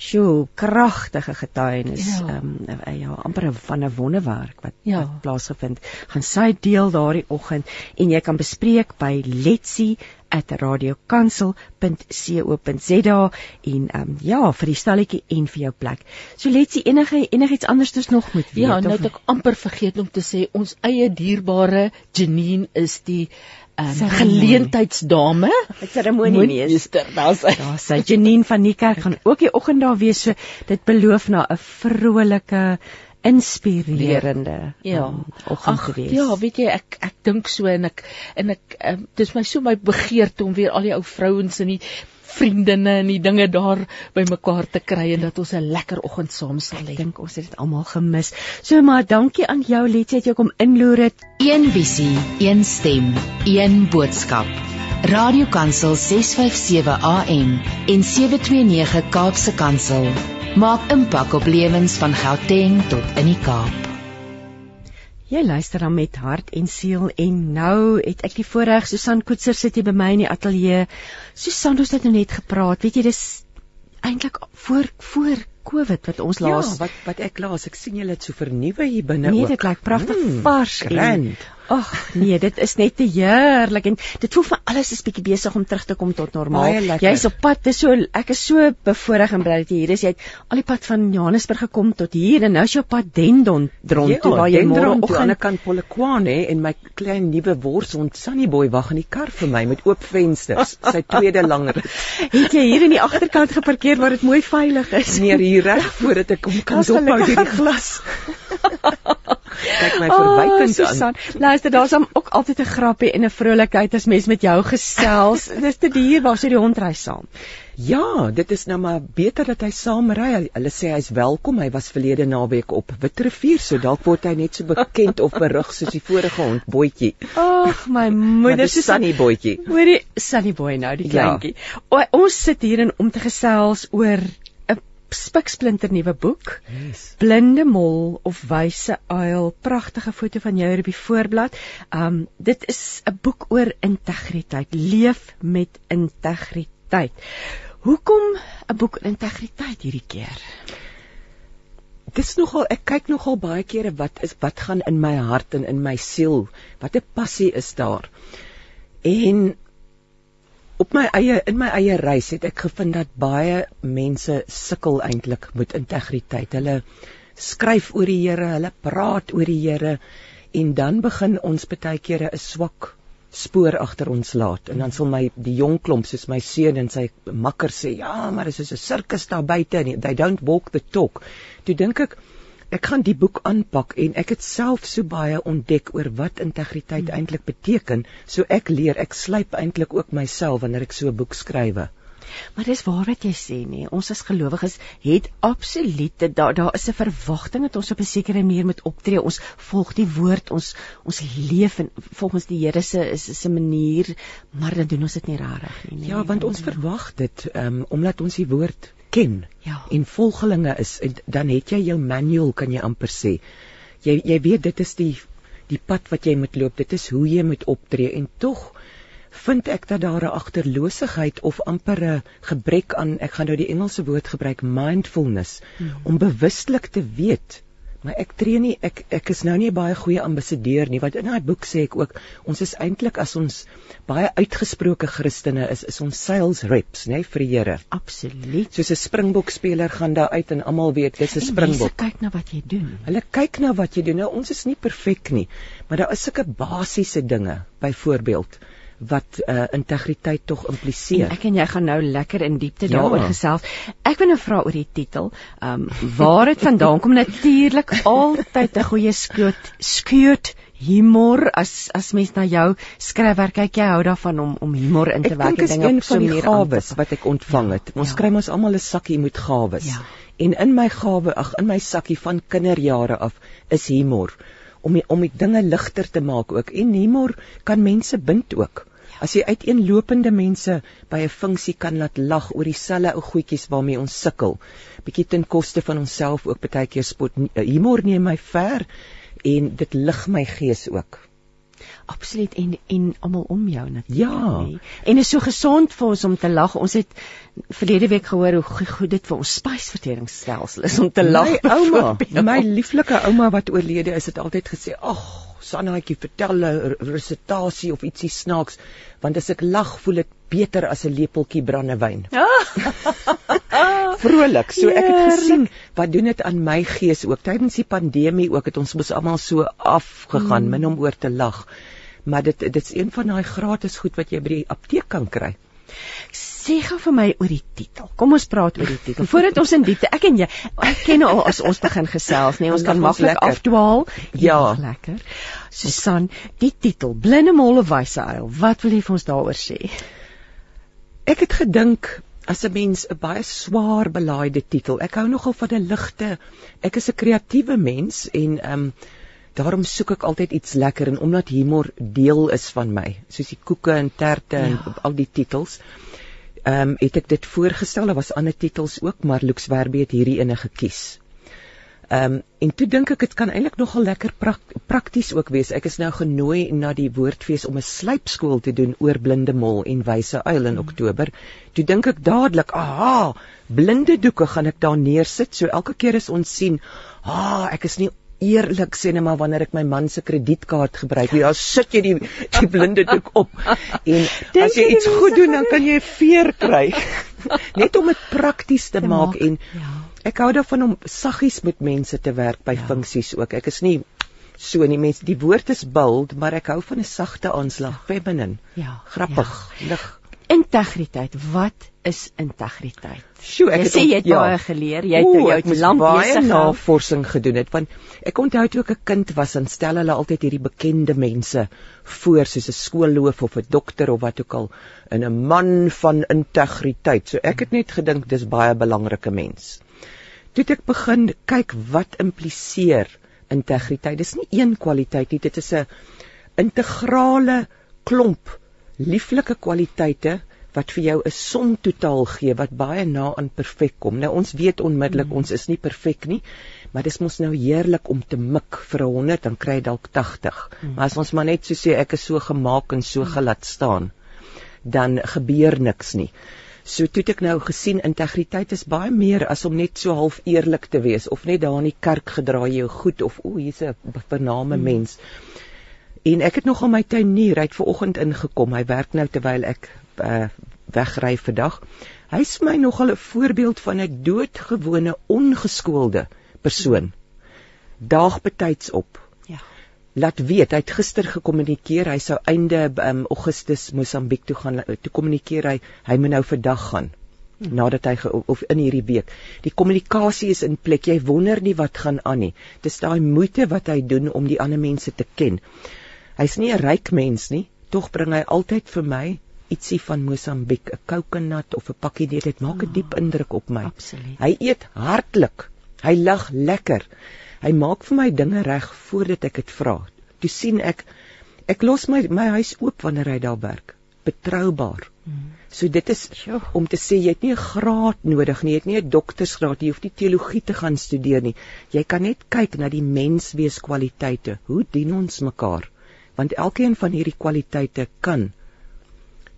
sjoe kragtige getuienis ja. um ja amper van 'n wonderwerk wat, ja. wat plaasgevind gaan sy deel daardie oggend en jy kan bespreek by Letsie @radiokansel.co.za en ehm um, ja, vir die stalletjie en vir jou plek. So letsie enige enigiets anders dus nog moet weet. Ja, nou het ek amper vergeet om te sê ons eie dierbare Janine is die um, geleentheidsdame, seremoniemeester. Daar's daar sy Janine van die kerk gaan ook die oggend daar wees. So dit beloof na 'n vrolike inspirerende ja um, oggend gewees. Ja, weet jy ek ek dink so en ek en ek um, dis my so my begeerte om weer al die ou vrouens en die vriendinne en die dinge daar bymekaar te kry en dat ons 'n lekker oggend saam sal hê. Ek dink ons het dit almal gemis. So maar dankie aan jou Letsie dat jy kom inloer dit. Een visie, een stem, een boodskap. Radiokansel 657 AM en 729 Kaapse Kansel maak impak op lewens van Gauteng tot in die Kaap. Jy luister dan met hart en siel en nou het ek die voorreg Susan Koetser sit hier by my in die ateljee. Susan het nou net gepraat. Weet jy dis eintlik voor voor Covid wat ons laas Ja, wat wat ek laas, ek sien julle het so vernuwe hier binne nee, ook. Nee, dit lyk pragtig mm, vars en Ag nee, dit is net te heerlik en dit voel van alles is bietjie besig om terug te kom tot normaal. Jy's op pad, dis so ek is so bevoorreg en bly dat jy hier is. Jy het al die pad van Johannesburg gekom tot hier en nou is jy op pad Dendon rond ja, toe waar jy môre op aan die kant Polokwane en my klein nuwe worshond Sunny Boy wag in die kar vir my met oop vensters. sy tweede langer. het jy hier in die agterkant geparkeer waar dit mooi veilig is? Nee, hier reg voordat ek kom kan dophou hierdie glas. Kyk my verwykend oh, aan. Luister, daar's ook altyd 'n grappie en 'n vrolikheid as mens met jou gesels. Dis te duur waar sy die hond ry saam. Ja, dit is nou maar beter dat hy saam ry. Hulle sê hy's welkom. Hy was verlede naweek op Witrifuur, so dalk word hy net so bekend of berig soos die vorige hond Boetjie. Ag, my moeder se Sunny Boetjie. Hoorie, Sunny Boy nou, die ja. kleintjie. Ja. Ons sit hier en om te gesels oor spiksplinter nuwe boek. Yes. Blinde mol of wyse uil. Pragtige foto van jou op die voorblad. Um dit is 'n boek oor integriteit. Leef met integriteit. Hoekom 'n boek oor integriteit hierdie keer? Dis nogal ek kyk nogal baie kere wat is wat gaan in my hart en in my siel. Wat 'n passie is daar. En op my eie in my eie reis het ek gevind dat baie mense sukkel eintlik met integriteit. Hulle skryf oor die Here, hulle praat oor die Here en dan begin ons baie kere 'n swak spoor agter ons laat en dan sal my die jong klomp soos my seun en sy makker sê ja maar dit is 'n sirkus daar buite they don't walk the talk. Toe dink ek ek gaan die boek aanpak en ek het self so baie ontdek oor wat integriteit hmm. eintlik beteken. So ek leer, ek slyp eintlik ook myself wanneer ek so 'n boek skrywe. Maar dis waar wat jy sê nie. Ons as gelowiges het absolute daar daar is 'n verwagting dat ons op 'n sekere manier moet optree. Ons volg die woord, ons ons leef en volgens die Here se is 'n manier, maar dan doen ons dit nie regtig nie. Ja, want ons verwag dit um, omdat ons die woord ken ja. en volgelinge is en dan het jy jou manual kan jy amper sê. Jy jy weet dit is die die pad wat jy moet loop. Dit is hoe jy moet optree en tog vind ek dat daar 'n agterloosigheid of amper 'n gebrek aan ek gaan nou die Engelse woord gebruik mindfulness hmm. om bewustelik te weet Maar ek tree nie ek ek is nou nie 'n baie goeie ambassadeur nie want in daai boek sê ek ook ons is eintlik as ons baie uitgesproke Christene is is ons sales reps nê vir die Here. Absoluut. Soos 'n Springbok speler gaan daar uit en almal weet dis 'n Springbok. Hulle kyk na wat jy doen. Hulle kyk na wat jy doen. Nou ons is nie perfek nie, maar daar is sulke basiese dinge. Byvoorbeeld wat uh, integriteit tog impliseer. En ek en jy gaan nou lekker in diepte ja. daaroor gesels. Ek wil nou vra oor die titel. Ehm um, waar dit vandaan kom natuurlik altyd 'n goeie skoot skoot humor as as mens na jou skryfwerk kyk, jy hou daarvan om om humor in te werk en dinge op so 'n manier gawes wat ek ontvang ja, het. Ons ja. kry mos almal 'n sakkie met gawes. Ja. En in my gawe, ag in my sakkie van kinderjare af is humor om die, om die dinge ligter te maak ook en humor kan mense bind ook. As jy uiteenlopende mense by 'n funksie kan laat lag oor dieselfde ou goedjies waarmee ons sukkel, bietjie ten koste van onsself ook baie keer spot humor neem my ver en dit lig my gees ook absoluut en en almal om jou natuurlik. Ja. Nie. En is so gesond vir ons om te lag. Ons het verlede week gehoor hoe goed dit vir ons spysverteringsstelsel is om te lag. My ouma, my lieflike ouma wat oorlede is, het altyd gesê, "Ag, Sannaatjie, vertel 'n resitasie of ietsie snaaks, want as ek lag, voel dit beter as 'n lepeltjie brandewyn." Ja. Vrolik. So ek het gesien wat doen dit aan my gees ook tydens die pandemie ook het ons mos almal so afgegaan mm. min om oor te lag maar dit dit is een van daai gratis goed wat jy by die apteek kan kry. Sê gou vir my oor die titel. Kom ons praat oor die titel. Voordat ons in diepte, ek en jy, ek ken al as ons begin gesels, nee, ons kan maklik afdwaal. Ja, lekker. Susan, die titel Blinde Molle Wyse Uil. Wat wil jy vir ons daaroor sê? Ek het gedink as 'n mens 'n baie swaar belaaide titel. Ek hou nogal van 'n ligte. Ek is 'n kreatiewe mens en ehm um, daarom soek ek altyd iets lekker en omdat humor deel is van my, soos die koeke en terte ja. en al die titels. Ehm um, het ek dit voorgestel, daar was ander titels ook, maar Lux Werby het hierdie ene gekies. Ehm um, en toe dink ek dit kan eintlik nogal lekker prak, prakties ook wees. Ek is nou genooi na die woordfees om 'n slypskool te doen oor blinde mol en wyse uil in mm. Oktober. Toe dink ek dadelik, aha, blinde doeke gaan ek daar neersit. So elke keer as ons sien, ah, ek is nie eerlik sê net maar wanneer ek my man se kredietkaart gebruik, ja, sit jy die die blinde doek op. En Denk as jy iets goed doen, dan kan jy 'n veer kry. Net om dit prakties te, te maak, maak en ja. ek hou daarvan om saggies met mense te werk by ja. funksies ook. Ek is nie so nie mense die woord is bold maar ek hou van 'n sagte aanslag feminine ja grappig ja. lig integriteit. Wat is integriteit? Sjoe, ek jy sê jy het ja. baie geleer. Jy het jou het lank baie navorsing gedoen het want ek onthou toe ek 'n kind was dan stel hulle altyd hierdie bekende mense voor soos 'n skoolloof of 'n dokter of wat ook al 'n man van integriteit. So ek het net gedink dis baie belangrike mens. Toe ek begin kyk wat impliseer integriteit dis nie een kwaliteit nie dit is 'n integrale klomp lieflike kwaliteite wat vir jou 'n som totaal gee wat baie na aan perfek kom. Nou ons weet onmiddellik mm. ons is nie perfek nie, maar dis mos nou heerlik om te mik vir 100 dan kry jy dalk 80. Mm. Maar as ons maar net so sê ek is so gemaak en so mm. gelaat staan, dan gebeur niks nie. So toe ek nou gesien integriteit is baie meer as om net so half eerlik te wees of net daar in die kerk gedraai jou goed of o, hier's 'n vername mm. mens. En ek het nog aan my tuinier uit vanoggend ingekom. Hy werk nou terwyl ek uh, wegry vandag. Hy's my nogal 'n voorbeeld van 'n doodgewone ongeskoolde persoon. Daag betyds op. Ja. Laat weet, hy het gister gekommunikeer hy sou einde um, Augustus Mosambiek toe gaan. Toe kommunikeer hy hy moet nou vandag gaan hm. nadat hy of in hierdie week. Die kommunikasie is in plek. Jy wonder nie wat gaan aan nie. Dis daai moeite wat hy doen om die ander mense te ken. Hy's nie 'n ryk mens nie, tog bring hy altyd vir my ietsie van Mosambiek, 'n kokonut of 'n pakkie dit dit maak 'n oh, diep indruk op my. Absoluut. Hy eet hartlik. Hy lag lekker. Hy maak vir my dinge reg voordat ek dit vra. Toe sien ek ek los my my huis oop wanneer hy daar werk. Betroubaar. Hmm. So dit is om te sê jy het nie 'n graad nodig nie, jy het nie 'n doktorsgraad jy hoef nie teologie te gaan studeer nie. Jy kan net kyk na die menswees kwaliteite. Hoe dien ons mekaar? Want elkeen van hierdie kwaliteite kan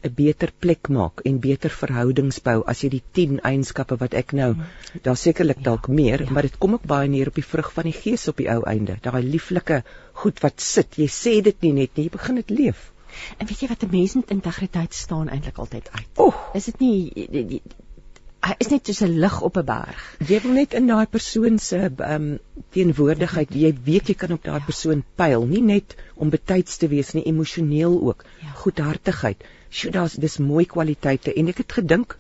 'n beter plek maak en beter verhoudings bou as jy die 10 eienskappe wat ek nou daar sekerlik ja, dalk meer ja. maar dit kom ook baie neer op die vrug van die gees op die ou einde daai lieflike goed wat sit jy sê dit nie net nie jy begin dit leef en weet jy wat 'n mens met integriteit staan eintlik altyd uit oh. is dit nie die, die, hy is net soos 'n lig op 'n berg. Jy wil net in daai persoon se ehm um, teenwoordigheid, jy weet jy kan op daai ja. persoon pyl, nie net om betyds te wees nie, emosioneel ook. Ja. Goedhartigheid. Sjoe, daar's dis mooi kwaliteite en ek het gedink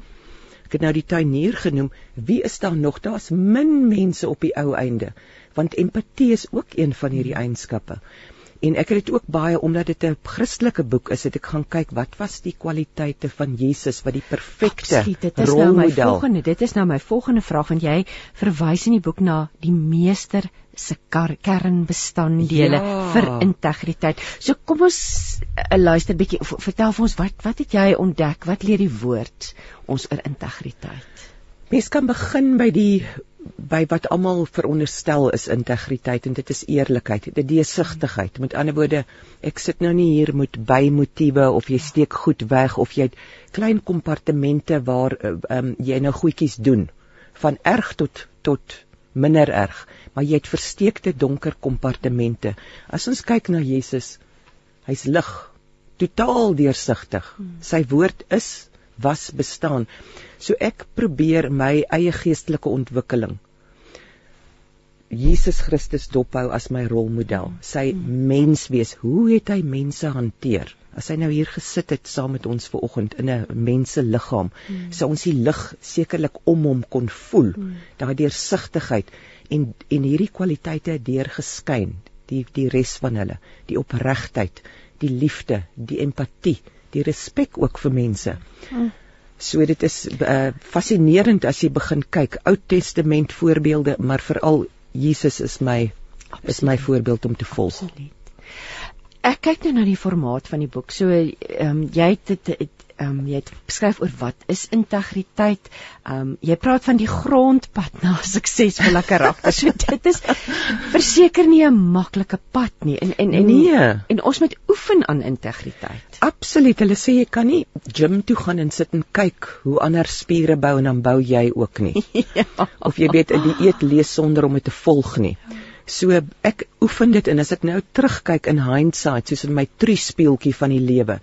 ek het nou die tuinier genoem, wie is daar nog? Daar's min mense op die ou einde, want empatie is ook een van hierdie eienskappe. En ek het dit ook baie omdat dit 'n Christelike boek is, het ek gaan kyk wat was die kwaliteite van Jesus wat die perfekte nou rolmodel. volgende, dit is nou my volgende vraag want jy verwys in die boek na die meester se kernbestanddele Ja. vir integriteit. So kom ons uh, luister bietjie vertel vir ons wat wat het jy ontdek? Wat leer die woord ons oor integriteit? Mens kan begin by die by wat almal veronderstel is integriteit en dit is eerlikheid, dit deursigtigheid. Met ander woorde, ek sit nou nie hier met bymotiewe of jy steek goed weg of jy het klein kompartemente waar um, jy nou goedjies doen van erg tot tot minder erg, maar jy het versteekte donker kompartemente. As ons kyk na Jesus, hy's lig, totaal deursigtig. Sy woord is was bestaan. So ek probeer my eie geestelike ontwikkeling Jesus Christus dophou as my rolmodel. Sy menswees, hoe het hy mense hanteer? As hy nou hier gesit het saam met ons ver oggend in 'n menseliggaam, sou ons die lig sekerlik om hom kon voel. Daai deursigtigheid en en hierdie kwaliteite deur geskyn, die die res van hulle, die opregtheid, die liefde, die empatie, die respek ook vir mense. So dit is uh, fascinerend as jy begin kyk Ou Testament voorbeelde, maar veral Jesus is my is my voorbeeld om te volg. Absoluut. Ek kyk nou na die formaat van die boek. So ehm um, jy het dit ehm um, jy het beskryf oor wat is integriteit. Ehm um, jy praat van die grondpad na suksesvolle karakter. So dit is verseker nie 'n maklike pad nie. En en en Nee. en ons moet oefen aan integriteit. Absoluut. Hulle sê jy kan nie gym toe gaan en sit en kyk hoe ander spiere bou en dan bou jy ook nie. ja. Of jy weet 'n dieet lees sonder om dit te volg nie. So ek oefen dit en as ek nou terugkyk in hindsight soos in my triespieeltjie van die lewe,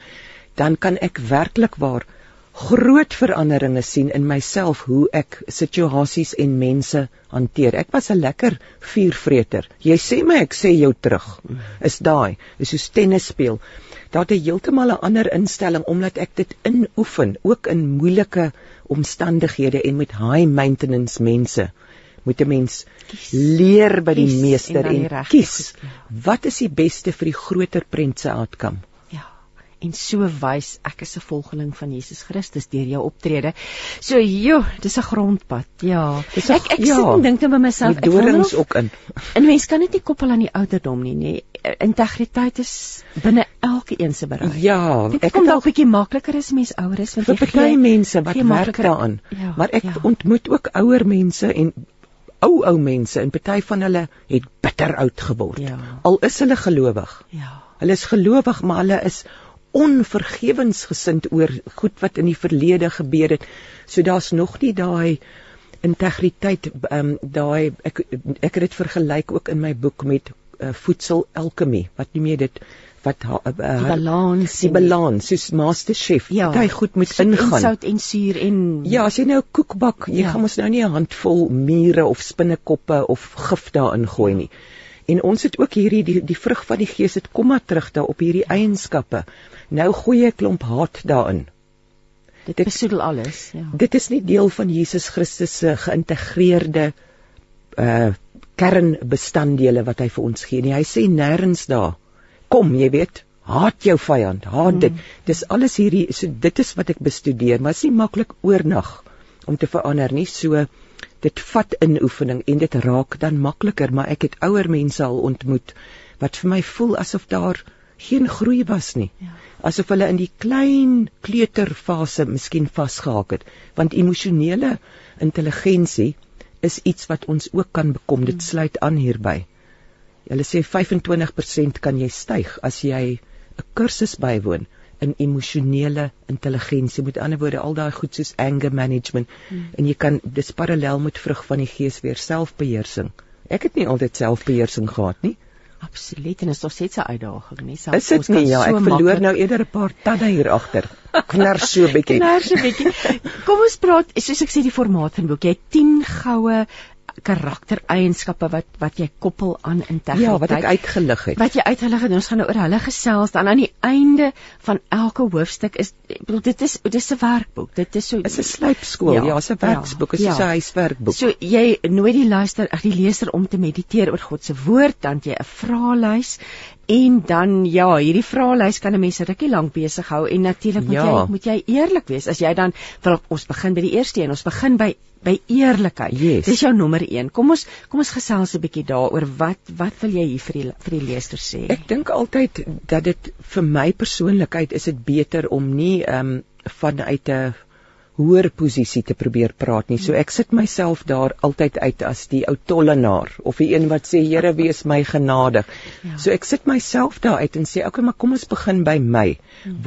dan kan ek werklik waar groot veranderinge sien in myself hoe ek situasies en mense hanteer. Ek was 'n lekker vuurvreter. Jy sê my ek sê jou terug. Is daai, is soos tennis speel. Daar het 'n heeltemal 'n ander instelling omdat ek dit inoefen, ook in moeilike omstandighede en met high maintenance mense. Moet 'n mens leer by die Kies en meester die en regte kies. Wat is die beste vir die groter prent se outcome? En so wys ek is 'n volgeling van Jesus Christus deur jou optrede. So joh, dis 'n grondpad. Ja. Dis 'n- Ek ek ja. sit en dink net by myself, Die ek dorings ook in. 'n mens kan dit nie koppel aan die ouderdom nie, nê. Integriteit is binne elke een se bereik. Ja, Dit ek kom dalk bietjie makliker as mens ouer is want vir party gee- mense wat werk daaraan. Ja, maar ek ja. ontmoet ook ouer mense en ou ou mense en party van hulle het bitter oud geword. Ja. Al is hulle gelowig. Ja. Hulle is gelowig, maar hulle is onvergewensgesind oor goed wat in die verlede gebeur het. So daar's nog nie daai integriteit ehm um, daai ek ek het dit vergelyk ook in my boek met uh, voedsel alchemy. Wat noem jy dit? Wat uh, Die balans. die en- balans soos masterchef. Ja. Party goed moet soet en ingaan. Sout en suur en Ja, as jy nou 'n koek bak, jy Ja. gaan mos nou nie 'n handvol mure of spinnekoppe of gif daarin gooi nie. En ons het ook hierdie die, die vrug van die gees het kom maar terug daar op hierdie eienskappe. Nou gooi jy 'n klomp haat daarin. dit besoedel alles. Ja. Dit is nie deel van Jesus Christus se geïntegreerde uh kernbestanddele wat hy vir ons gee nie. Hy sê nêrens daar. Kom, jy weet, haat jou vyand, haat dit. Dis alles hierdie so dit is wat ek bestudeer, maar dit is nie maklik oornag om te verander nie. So dit vat inoefening en dit raak dan makliker, maar ek het ouer mense al ontmoet wat vir my voel asof daar geen groei was nie. Ja. Asof hulle in die klein kleuterfase miskien vasgehaak het, want emosionele intelligensie is iets wat ons ook kan bekom. Dit sluit aan hierby. Hulle sê 25% kan jy styg as jy 'n kursus bywoon in emosionele intelligensie. Met ander woorde, al daai goed soos anger management hmm. en jy kan dis parallel met vrug van die gees weer selfbeheersing. Ek het nie altyd selfbeheersing gehad nie. Absoluut en is nog steeds 'n uitdaging, nie? Is dit nie? Ja, ek verloor nou eerder 'n paar tande hier agter. Knars so bietjie. Knars 'n bietjie. Kom ons praat, soos ek sê die formaat van die boek. Jy het 10 goue karaktereienskappe wat wat jy koppel aan integriteit. Ja, wat ek uitgelig het. wat jy uitgelig het, ons gaan nou oor hulle gesels dan aan die einde van elke hoofstuk is bedoel dit is dit is 'n werkboek. Dit is so Is 'n slypskool. Ja, Ja, is 'n ja, werksboek, is soos 'n ja. huiswerkboek. So jy nooi die luister, ag die leser om te mediteer oor God se woord, dan jy 'n vraelys En dan ja, hierdie vraelys kan 'n mens rukkie lank besig hou en natuurlik moet Ja. jy moet jy eerlik wees. As jy dan wil ons begin by die eerste een, ons begin by by eerlikheid. Yes. Dis jou nommer 1. Kom ons kom ons gesels 'n bietjie daaroor wat wat wil jy hier vir die vir die leser sê? Ek dink altyd dat dit vir my persoonlikheid is dit beter om nie ehm um, vanuit 'n hoër posisie te probeer praat nie. So ek sit myself daar altyd uit as die ou tollenaar of die een wat sê Here wees my genadig. Ja. So ek sit myself daar uit en sê okay, maar kom ons begin by my.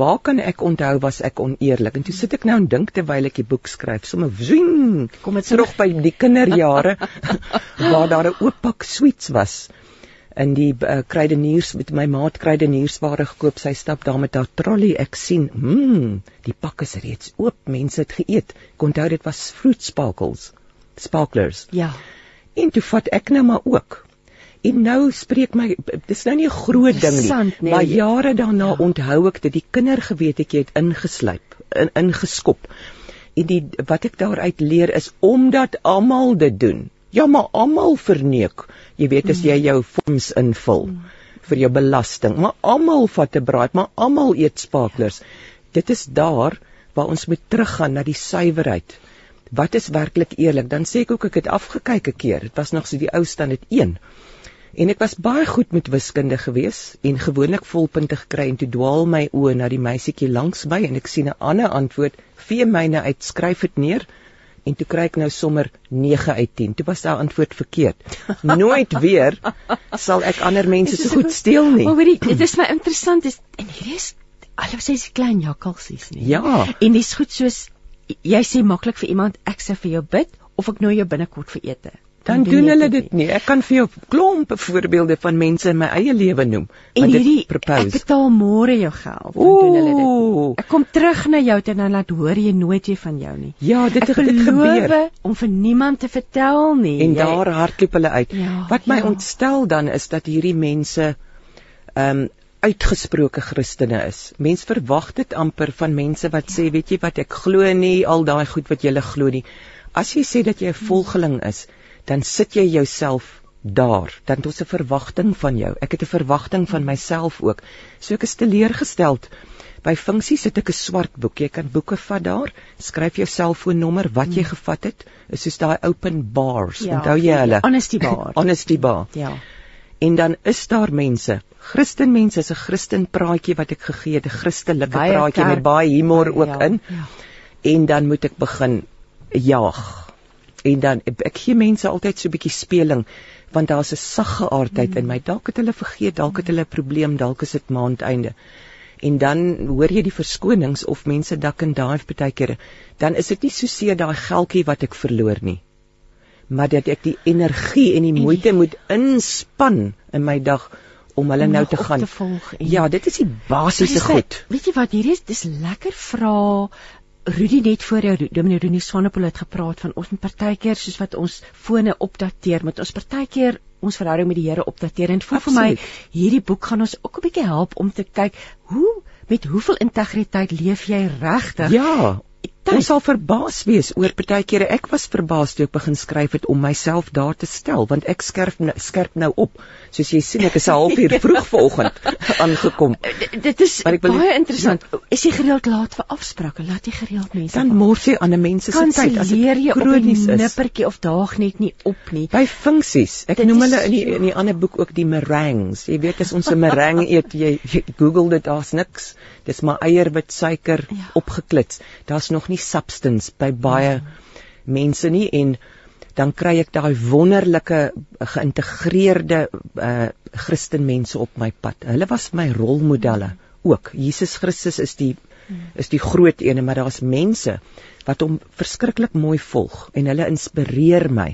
Waar kan ek onthou was ek oneerlik? En toe sit ek nou en dink terwyl ek die boek skryf, sommer zwing, Kom dit terug by die kinderjare waar daar 'n oop pak sweets was in die uh, krydeniers met my maat krydeniersware gekoop. Sy stap daar met haar trolley. Ek sien, mmm, die pak is reeds oop. Mense het geëet. Ek onthou dit was fruit sparkles. Sparklers. Ja. En toe vat ek nou maar ook. En nou spreek my dis nou nie 'n groot ding nie, nee. maar jare daarna ja. onthou ek dit die kindergewetetjie het ingeslyp, in, ingeskop. En die wat ek daaruit leer is omdat almal dit doen. Ja, maar almal verneek. Jy weet as jy jou fonds invul vir jou belasting, maar almal vat 'n braai, maar almal eet sparklers. Dit is daar waar ons moet teruggaan na die suiwerheid. Wat is werklik eerlik? Dan sê ek ook ek het afgekyk 'n keer. Dit was nog so die ou stand dit 1. En ek was baie goed met wiskunde gewees en gewoonlik volpunte gekry en toe dwaal my oë na die meisietjie langs my en ek sien 'n ander antwoord, vee myne uit, skryf dit neer en toe kry ek nou sommer 9 uit 10. Toe was daai antwoord verkeerd. Nooit weer sal ek ander mense so goed steel nie. Maar hoorie, dit is my interessant is en hierdie is alhoewel sy is klein jakkalsies nie. Ja. En dis goed soos jy sê maklik vir iemand ek sê vir jou bid of ek nooi jou binnekort vir ete. Dan doen hulle dit nie. Ek kan vir jou klompe voorbeelde van mense in my eie lewe noem. En want dit hierdie ek propose. betaal môre jou geld. Dan doen hulle dit. Ooh. Ek kom terug na jou en dan laat hoor jy nooit weer van jou nie. Ja, dit ek het dit gebeur. om vir niemand te vertel nie. En Jy- daar hardloop hulle uit. Ja, Wat my ja. ontstel dan is dat hierdie mense ehm um, uitgesproke Christene is. Mens verwag dit amper van mense wat sê, weet jy wat, ek glo nie al daai goed wat jy glo nie. As jy sê dat jy 'n volgeling is, dan sit jy jouself daar. Dan het ons 'n verwagting van jou. Ek het 'n verwagting van myself ook. So ek is teleurgesteld. By funksies het ek 'n swart boek. Jy kan boeke vat daar, skryf jou selfoonnommer wat jy gevat het. Is soos daai open bars. Ja, Onthou jy hulle? Honesty bar. Honesty bar. Ja. En dan is daar mense. Christenmense is 'n Christen praatjie wat ek gegee het, 'n Christelike Baie praatjie kerk- met baie humor ook ja, in. Ja. En dan moet ek begin jaag. En dan ek gee mense altyd so 'n bietjie speling want daar's 'n sagge aardheid in my. Dalk het hulle vergeet, dalk het hulle 'n probleem, dalk is dit maandeinde. En dan hoor jy die verskonings of mense dak en dive baie kere. Dan is dit nie so seer daai geldjie wat ek verloor nie. Maar dat ek die energie en die moeite moet inspann in my dag om hulle Om nou te gaan. te volg en- Ja, dit is die basiese goed. Weet jy wat hierdie is? Dis lekker vra Rudy net voor jou Dominee Rudy Swanepoel het gepraat van ons moet partykeer soos wat ons fone opdateer, moet ons partykeer ons verhouding met die Here opdateer en voel vir my hierdie boek gaan ons ook 'n bietjie help om te kyk hoe met hoeveel integriteit leef jy regtig? Ja. Ons sal verbaas wees oor partykeere ek was verbaas toe ek begin skryf het om myself daar te stel want ek skerp nou, skerp nou op. Soos jy sien ek is 'n halfuur vroeg vanoggend aangekom. D- Dit is wil- baie interessant. Is jy gereeld laat vir afsprake? Laat jy gereeld mense Dan mors jy ander mense se tyd as dit jy 'n kronies is. nippertjie of daag net nie op nie. By funksies. Ek Dit noem hulle in die in die ander boek ook die meringues. Jy weet as ons 'n meringue eet, jy, jy Google dit, daar's niks. Dis maar eier, suiker Ja. opgeklits. Daar's nog nie substance by baie mense nie en dan kry ek daai wonderlike geïntegreerde uh Christenmense op my pad. Hulle was my rolmodelle ook. Jesus Christus is die is die groot een, maar daar's mense wat hom verskriklik mooi volg en hulle inspireer my.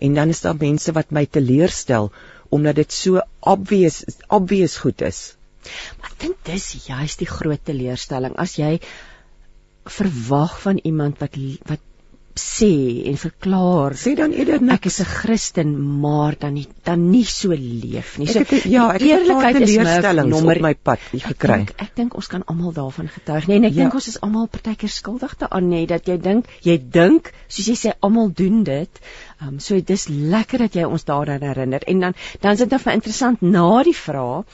En dan is daar mense wat my teleurstel omdat dit so obvious obvious goed is. Maar ek dink dis juist die groot teleurstelling as jy verwag van iemand wat wat sê en verklaar Sê dan eerder ek is 'n Christen maar dan nie dan nie so leef nie. Ek So het, ja, ek het 'n paar eerlikheid is my teleurstellings nommer op my pad Ek gekry. dink ek dink ons kan almal daarvan getuig, nee, en ek Ja. dink ons is almal partykeer skuldig daaraan, nê, dat jy dink, jy dink, soos jy sê almal doen dit. Um so dis lekker dat jy ons daaraan herinner. En dan dan is dit nou vir interessant na die vraag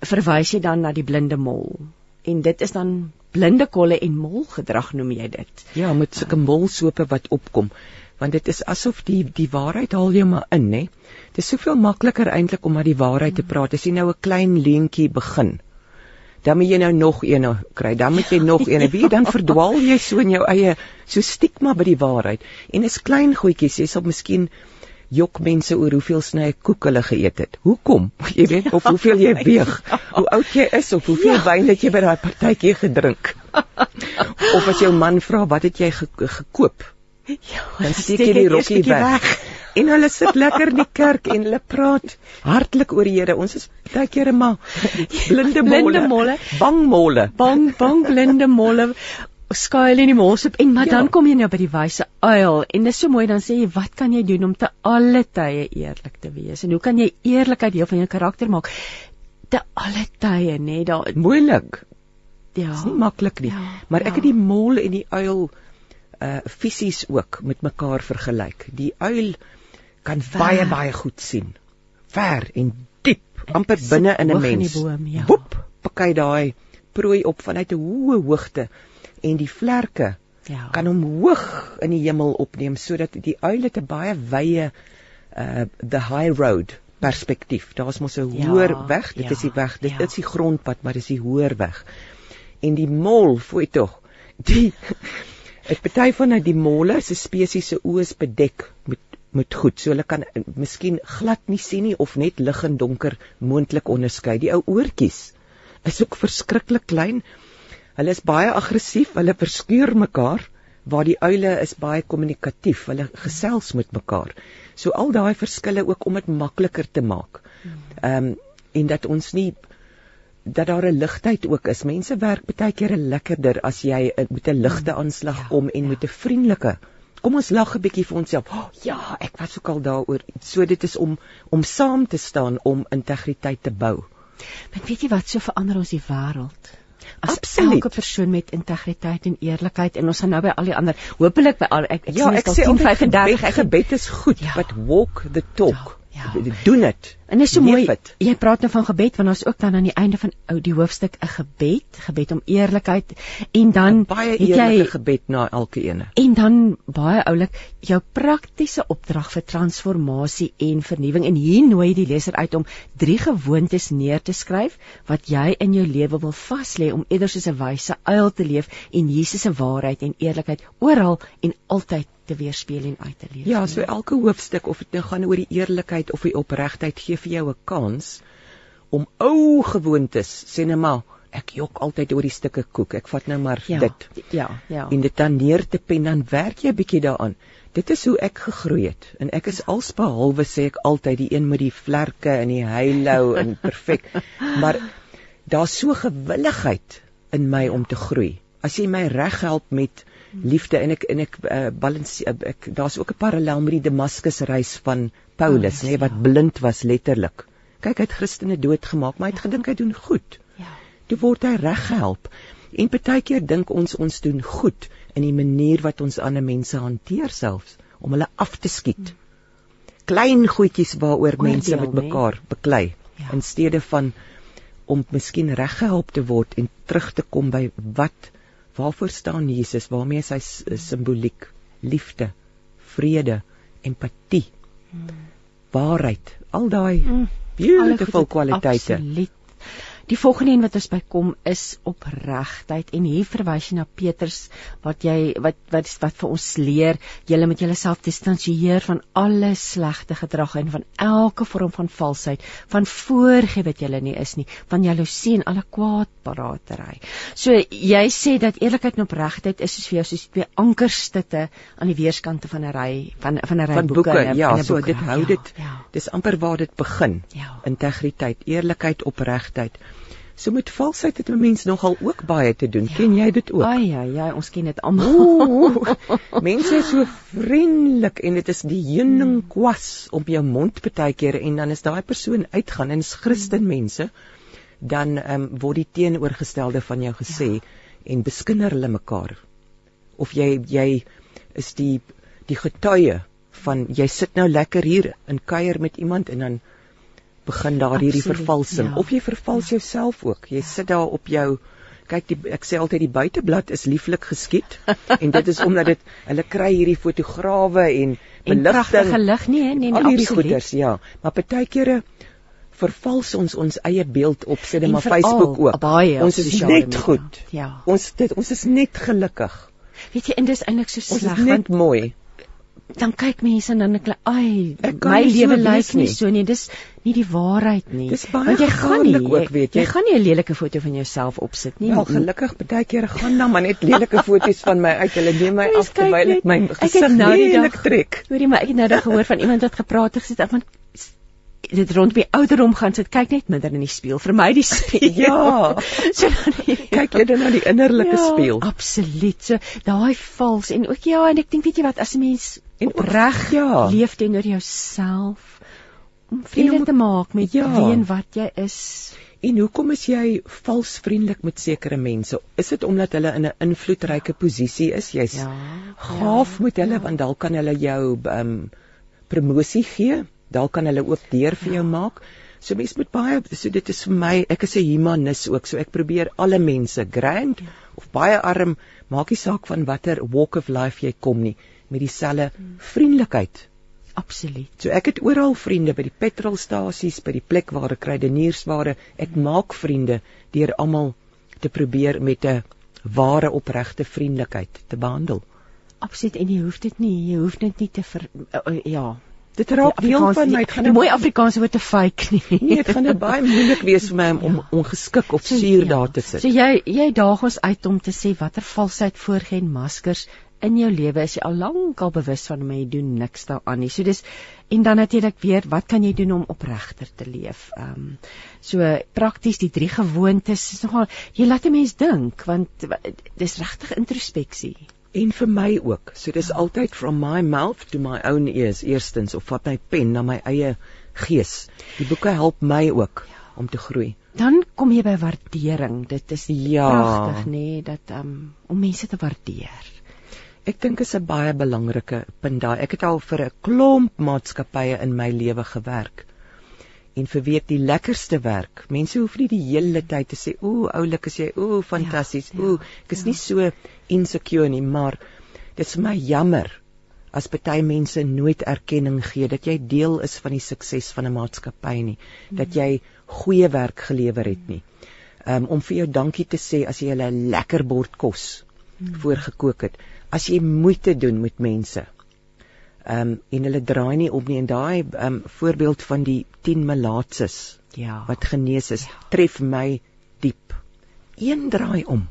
verwys jy dan na die blinde mol. En dit is dan blinde kolle en mol gedrag noem jy dit. Ja, met sulke molsope wat opkom want dit is asof die die waarheid haal jou maar in, hè. Dit is soveel makliker eintlik om maar die waarheid te praat. As jy nou 'n klein leentjie begin, dan moet jy nou nog een kry, dan moet jy nog een. Wie dan verdwaal jy so in jou eie so stigma by die waarheid. En is klein goedjies, jy sal miskien jok mense oor hoeveel snye koek hulle geëet het. Hoekom? Jy weet of hoeveel jy weeg, hoe oud jy is of hoeveel ja. wyn het jy by daai partytjie gedrink. of as jou man vra wat het jy ge gekoop? Ja, dan steek jy die rokkie weg. weg. En hulle sit lekker in die kerk en hulle praat hartlik oor die Here. Ons is baie kere maar blinde molle, blinde molle, bang molle, bang bang blinde molle skuil in die molsop en maar ja. dan kom jy nou by die wyse uil en dis so mooi dan sê jy wat kan jy doen om te alle tye eerlik te wees en hoe kan jy eerlikheid deel van jou karakter maak te alle tye nê nee, daar moeilik ja dis nie maklik nie ja, maar ek ja. het die mol en die uil uh fisies ook met mekaar vergelyk. Die uil kan ver. baie baie goed sien. Ver en diep, amper binne in 'n mens. Ja. Woep, pakai daai prooi op vanuit 'n hoë hoogte en die vlerke ja. kan hom hoog in die hemel opneem sodat die uil het 'n baie wye uh the high road perspektief. Daar's mos 'n ja, hoër weg. Dit ja, is die weg. Dit ja. is die grondpad, maar dis die hoër weg. En die mol, fooi tog. Die Ek party van uit die molle se spesies se oë is bedek met met goed. So hulle kan uh, miskien glad nie sien nie of net lig en donker moontlik onderskei. Die ou oortjies is ook verskriklik klein. Hulle is baie aggressief, hulle verskuur mekaar waar die uile is baie kommunikatief. Hulle gesels met mekaar. So al daai verskille ook om dit makliker te maak. Ehm um, en dat ons nie dat daar 'n ligtheid ook is. Mense werk baie keer lekkerder as jy met 'n ligte aanslag ja, kom en ja. met 'n vriendelike. Kom ons lag 'n bietjie vir onsself. Oh, ja, ek was ook al daaroor. So dit is om om saam te staan om integriteit te bou. Maar weet jy wat so verander ons die wêreld? As Absoluut. elke persoon met integriteit en eerlikheid en ons gaan nou by al die ander hopelik by al ek ek ja, sien dit al 10 35 ek gebed is goed ja. but walk the talk ja. ja. doen dit En dis so mooi. Het. Jy praat nou van gebed want ons ook dan aan die einde van ou die hoofstuk 'n gebed, gebed om eerlikheid en dan baie eerlike gebed na elke ene. En dan baie oulik jou praktiese opdrag vir transformasie en vernuwing en hier nooi die leser uit om drie gewoontes neer te skryf wat jy in jou lewe wil vas lê om eerder soos 'n wyse uil te leef en Jesus se waarheid en eerlikheid oral en altyd te weerspieël en uit te leef. Ja, so elke hoofstuk of dit nou gaan oor die eerlikheid of die opregtheid gee vir jou 'n kans om ou gewoontes, sê net maar, ek jok altyd oor die stukke koek. Ek vat nou maar ja, dit. Ja, ja. En dit dan neer te pen dan werk jy 'n bietjie daaraan. Dit is hoe ek gegroei het en ek is alsbehalwe sê ek altyd die een met die vlerke en die halo en perfek. Maar daar's so gewilligheid in my om te groei. As jy my reg help met liefde en ek en ek uh, balans ek daar's ook 'n parallel met die Damaskus reis van Paulus, nê, nee, wat ja. blind was letterlik. Kyk, hy het Christene doodgemaak, maar hy het gedink hy doen goed. Ja. Toe word hy reggehelp. En partykeer dink ons ons doen goed in die manier wat ons ander mense hanteer selfs om hulle af te skiet. Hmm. Klein goedjies waaroor Oordeel, mense met mekaar nee? beklei ja. in steede van om miskien reggehelp te word en terug te kom by wat waarvoor staan Jesus? Waarmee is hy simboliek? Liefde, vrede, empatie. Hmm waarheid, al daai mm, beautiful kwaliteite. Absoluut. Die volgende een wat ons bykom is opregtheid en hier verwys jy na Petrus wat jy wat wat wat vir ons leer, julle moet julleself distansieer van alle slegte gedrag en van elke vorm van valsheid, van voorgee wat julle nie is nie, van jaloesie en alle kwaadparaatery. So jy sê dat eerlikheid en opregtheid is soos vir jou soos twee ankerstutte aan die weerskante van 'n ry van van 'n ry boeke. boeke ja, so boeke. dit hou ja, dit. Ja, ja. Dis amper waar dit begin. Ja. Integriteit, eerlikheid, opregtheid. So met valsheid het 'n mens nogal ook baie te doen. Ja. Ken jy dit ook? Ai ja, ja, ons ken dit almal. mense is so vriendelik en dit is die heuning kwas op jou mond baie keer en dan is daai persoon uitgaan en is Christen mense dan ehm um, word die teenoorgestelde van jou gesê ja. en beskinder hulle mekaar. Of jy jy is die die getuie van jy sit nou lekker hier in kuier met iemand en dan begin daar hierdie Absoluut, vervalsing ja. of jy vervals jouself ook. Jy sit daar op jou kyk die ek sê altyd die buiteblad is lieflik geskiet en dit is omdat dit hulle kry hierdie fotograwe en En beligting lig nie, hè? nee, al hierdie absoluut. goeders ja, maar partykeere vervals ons ons eie beeld op sit En maar Facebook ook. baie ons is net media. goed. Ja. Ons dit ons is net gelukkig. Weet jy, en dis eintlik so Ons sleg is net want mooi. Dan kyk mense en dan ek ai Ek kan my lewe lyk nie so nie dis nie die waarheid nie Dis baie want jy gaan nie ook, weet jy. jy gaan nie 'n lelike foto van jouself opsit nie Wel gelukkig baie keer gaan dan maar net lelike foto's van my uit. Hulle neem my af terwyl ek my gesig nou die lelik dag- trek. hoorie maar ek het nou dag gehoor van iemand wat gepraat het gesê want dit rond by ouderdom gaan sit kyk net minder in die spieël vir my die spieël Ja. so dan Kyk jy dan na die innerlike ja, spieël. Absoluut. So daai vals en ook ja, en ek dink weet jy wat as 'n mens En opreg ja. leef teenoor jouself om vrede om- te maak met ja. wie en wat jy is. En hoekom is jy vals vriendelik met sekere mense? Is dit omdat hulle in 'n invloedryke posisie is? Jy's Ja, gaaf ja, met hulle ja. want dalk kan hulle jou um promosie gee. Dalk kan hulle ook deur vir jou maak. So mens moet baie so dit is vir my, ek is 'n humanis ook, so ek probeer alle mense grand of baie arm, maak nie saak van watter walk of life jy kom nie, met dieselfde vriendelikheid. Absoluut. So ek het oral vriende by die petrolstasies, by die plek waar ek krydeniersware, ek maak vriende deur almal te probeer met 'n ware opregte vriendelikheid te behandel. Absoluut en jy hoef dit nie, jy hoef dit nie te ver, uh, uh, ja. Dit raak deel van my, dit gaan die mooi Afrikaanse woord te fake nie. Nee, dit gaan nou baie moeilik wees vir my om, om ongeskik of suur daar te sit. So jy jy daag ons uit om te sê watter valsheid voorgeen maskers in jou lewe is jy al lank al bewus van maar jy doen niks daaraan nie. So dis en dan natuurlik weer wat kan jy doen om opregter te leef? Ehm um, so prakties die drie gewoontes is nogal jy laat 'n mens dink want wa- dis regtig introspeksie. En vir my ook. So dis altyd from my mouth to my own ears eerstens of wat my pen na my eie gees. Die boeke help my ook om te groei. Dan kom jy by waardering. Dit is Ja. pragtig nê nee, dat um, om mense te waardeer. Ek dink is 'n baie belangrike punt daai. Ek het al vir 'n klomp maatskappye in my lewe gewerk. En vir weet die lekkerste werk. Mense hoef nie die hele tyd te sê, "Ooh, oulik is jy. Ooh, fantasties. ja, Ooh, ek is ja. nie so insecure nie, maar dit is vir my jammer as baie mense nooit erkenning gee dat jy deel is van die sukses van 'n maatskappy nie, dat jy goeie werk gelewer het nie. Um, om vir jou dankie te sê as jy hulle 'n lekker bord kos voorgekook het. As jy moeite doen met mense. Ehm um, en hulle draai nie om nie en daai ehm um, voorbeeld van die 10 melaatses Ja. wat genees is, tref my diep. Een draai om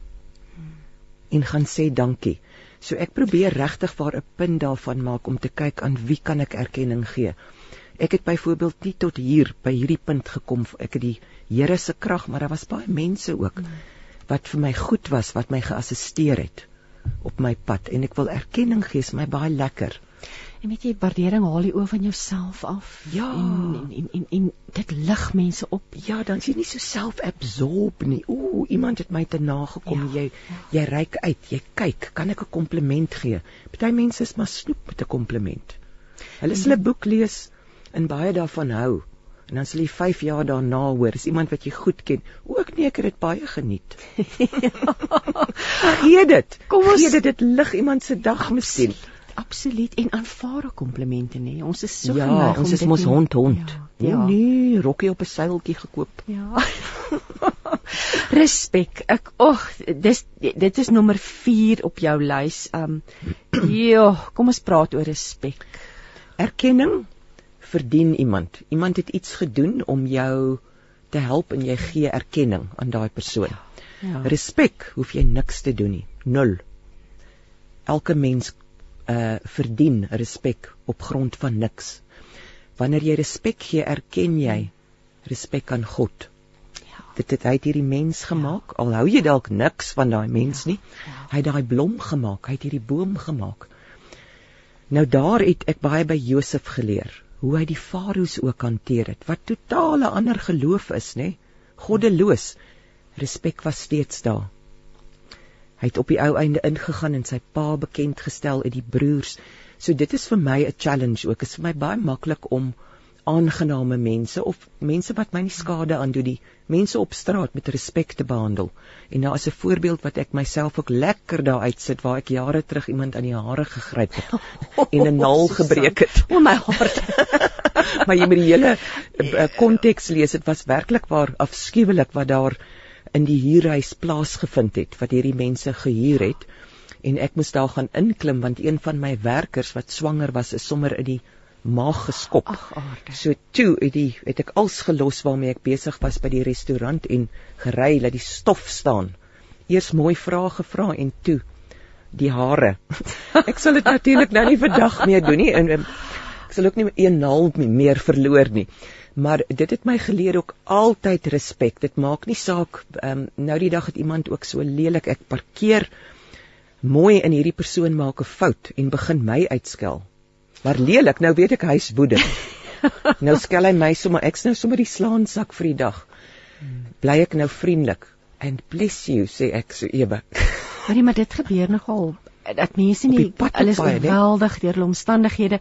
en gaan sê dankie. So ek probeer regtig waar 'n punt daarvan maak om te kyk aan wie kan ek erkenning gee. Ek het byvoorbeeld nie tot hier by hierdie punt gekom ek het die Here se krag, maar daar was baie mense ook wat vir my goed was, wat my geassisteer het op my pad en ek wil erkenning gee, is my baie lekker. En weet jy, waardering haal jy oor van jouself af. Ja. En en en en, en dit lig mense op. Ja, dan is jy nie so self-absorbed nie. Ooh, iemand het my te nagekom. Ja, Jy jy reik uit, jy kyk, kan ek 'n kompliment gee? Party mense is maar snoep met 'n kompliment. Hulle sal 'n boek lees en baie daarvan hou. En dan sal jy 5 jaar daarna hoor, is iemand wat jy goed ken. Ook nee, ek het dit baie geniet. Gee dit. Kom ons- gee dit dit lig iemand se dag miskien. Absoluut en aanvaar komplimente nê. Ons is so ja, geneig om ons is mos hond hond. Ja. Ja. ja. Nee, rokkie op 'n seiltjie gekoop. Ja. Respek. Ek ag, dis dit is nommer 4 op jou lys. Um ja, kom ons praat oor respek. Erkenning verdien iemand. Iemand het iets gedoen om jou te help en jy gee erkenning aan daai persoon. Ja. Respek hoef jy niks te doen nie. Nul. Elke mens uh verdien respek op grond van niks. Wanneer jy respek gee, erken jy respek aan God. Ja. Dit het hy het hierdie mens gemaak. Al hou jy dalk niks van daai mens nie. Hy het daai blom gemaak, hy het hierdie boom gemaak. Nou daar het ek baie by Josef geleer hoe hy die farao's ook hanteer het wat totale ander geloof is, nê? Goddeloos. Respek was steeds daar. Hy het op die ou einde ingegaan en sy pa bekend gestel uit die broers. So dit is vir my 'n challenge ook. Dit is vir my baie maklik om aangename mense of mense wat my nie skade aandoen nie. Mense op straat met respek te behandel. En nou as 'n voorbeeld wat ek myself ook lekker daar uitsit waar ek jare terug iemand aan die hare gegryp het en 'n naal gebreek het. O my hart. maar jy moet die hele eh, konteks lees. Dit was werklik waar afskuwelik wat daar in die huurhuis plaasgevind het wat hierdie mense gehuur het en ek moes daar gaan inklim want een van my werkers wat swanger was is sommer in die maag geskop. Ag aarde. So toe het die het ek als gelos waarmee ek besig was by die restaurant en gery dat die stof staan. Eers mooi vrae gevra en toe die hare. ek sal dit natuurlik nou nie vandag meer doen nie en ek sal ook nie een naald meer verloor nie. Maar dit het my geleer ook altyd respek. Dit maak nie saak um, nou die dag het iemand ook so lelik ek parkeer mooi in hierdie persoon maak 'n fout en begin my uitskel. Maar lelik, nou weet ek hy's woedend. nou skel hy my sommer ek's nou sommer die slaansak vir die dag. Bly ek nou vriendelik and bless you sê ek so ewe. Hoorie, maar dit gebeur nogal dat mense nie alles geweldig deur hulle omstandighede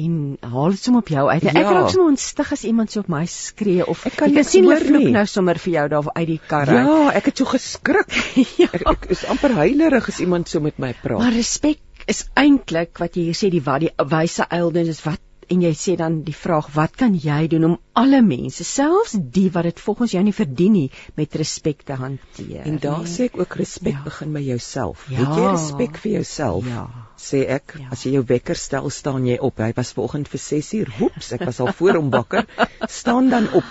en haal dit sommer op jou uit. Ja. Ek Ja. raak sommer ontstig as iemand so op my skree of Ek kan jy kan sien hulle vloek nie. nou sommer vir jou daar uit die kar uit. Ja, ek het so geskrik. Ja. Ek, ek is amper huilerig as iemand so met my praat. Maar respek is eintlik wat jy hier sê die wat die wyse eildes is wat en jy sê dan die vraag wat kan jy doen om alle mense selfs die wat dit volgens jou nie verdien nie met respek te hanteer. En daar nee? sê ek ook respek Ja. begin by jouself. Ja. Het jy respek vir jouself? Ja. Sê ek, Ja. as jy jou wekker stel, staan jy op. Hy was vanoggend vir 6 uur. Hoeps, ek was al voor hom wakker. Staan dan op.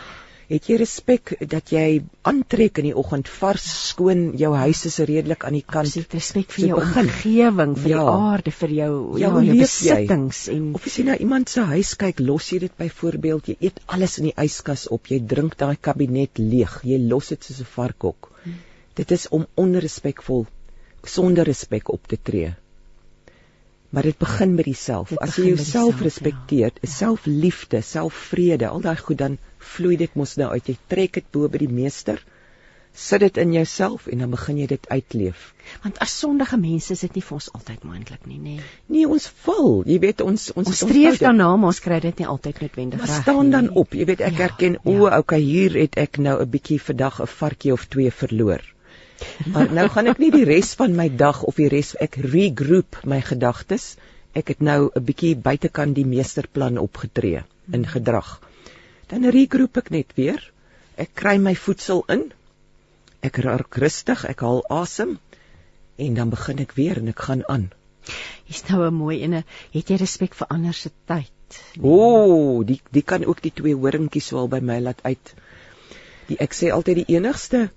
Het jy respek dat jy aantrek in die oggend vars, skoon, jou huis is redelik aan die kant. Absoluut respek vir So jou begin. omgewing, vir Ja. die aarde, vir jou Ja, ja, hoe jou leef jy? besittings en Of as jy na iemand se huis kyk, los jy dit byvoorbeeld, jy eet alles in die yskas op, jy drink daai kabinet leeg, jy los dit soos 'n varkhok. Dit is om onrespekvol sonder respek op te tree. Maar dit begin by jouself. As jy jouself ja. respekteer, is selfliefde, selfvrede, al daai goed dan vloei dit mos nou uit. Jy trek dit bo by die meester. Sit dit in jouself en dan begin jy dit uitleef. want as sondige mense is dit nie vir ons altyd moontlik nie, nê. Nee, ons val. Jy weet ons ons Ons streef daarna, maar ons kry dit nie altyd noodwendig Maar reg staan nie. dan op. Jy weet ek Ja, erken, ja. o, okay, hier het ek nou 'n bietjie vandag 'n varkie of twee verloor. Maar nou gaan ek nie die res van my dag of die res ek regroup my gedagtes. Ek het nou 'n bietjie buitekant die meesterplan opgetree in gedrag. Dan regroup ek net weer. Ek kry my voedsel in. Ek raak rustig, ek haal asem en dan begin ek weer en ek gaan aan. Hier's nou 'n mooi ene. Het jy respek vir ander se tyd? O, die die kan ook die twee horingkies wel by my laat uit. Die ek sê altyd die enigste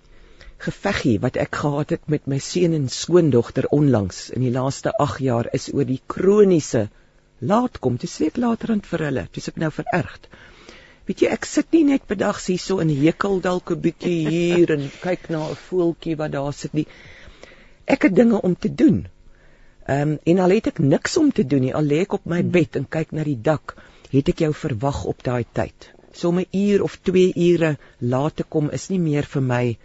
geveggie wat ek gehad het met my seun en skoondogter onlangs in die laaste 8 jaar is oor die kroniese laat kom. Dis ek laterand vir hulle. Dis ek nou verergd. Weet jy, ek sit nie net bedags hierso in hekel dalk 'n bietjie hier en kyk na 'n voeltjie wat daar sit nie. Ek het dinge om te doen. Ehm um, en al het ek niks om te doen nie, al lê ek op my bed en kyk na die dak, het ek jou verwag op daai tyd. So 'n uur of 2 ure laat te kom is nie meer vir my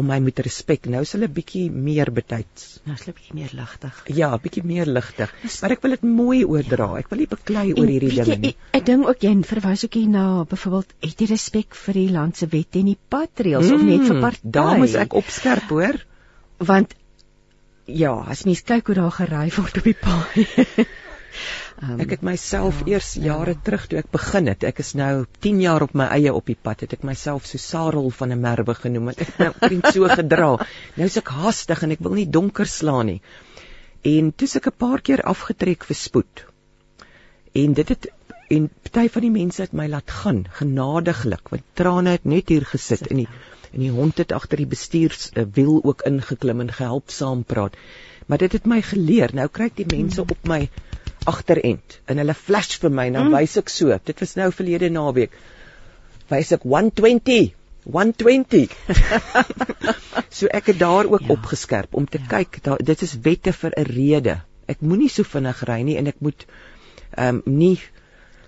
om my met respek. Nou is hulle bietjie meer betyds. Nou is hulle bietjie meer ligtig. Ja, bietjie meer ligtig. Maar ek wil dit mooi oordra. Ek wil nie beklei oor hierdie dinge nie. Ek dink ook jy verwys ook hier na byvoorbeeld het jy respek vir die land se wette en die padreëls of net vir party? Mm, Daar moet ek opskerp, hoor. want ja, as mens kyk hoe daar gery word op die paai. um, Ek het myself ja, eers jare terug toe ek begin het. Ek is nou 10 jaar op my eie op die pad. Het ek myself so Sarel van 'n merwe genoem. want Ek het nou so gedra. Nou is ek haastig en ek wil nie donker slaan nie. En toe is ek 'n paar keer afgetrek vir spoed. En dit het en party van die mense het my laat gaan genadiglik want trane het net hier gesit in die en die hond het agter die bestuurswiel ook ingeklim en gehelp saam praat. Maar dit het my geleer. Nou kry ek die mense op my agterend en hulle flash vir my en dan wys ek so. Dit was nou verlede naweek. Wys ek 120 120. so ek het daar ook ja. opgeskerp om te ja. kyk, daar dit is wette vir 'n rede. Ek moenie so vinnig ry nie en ek moet ehm um, nie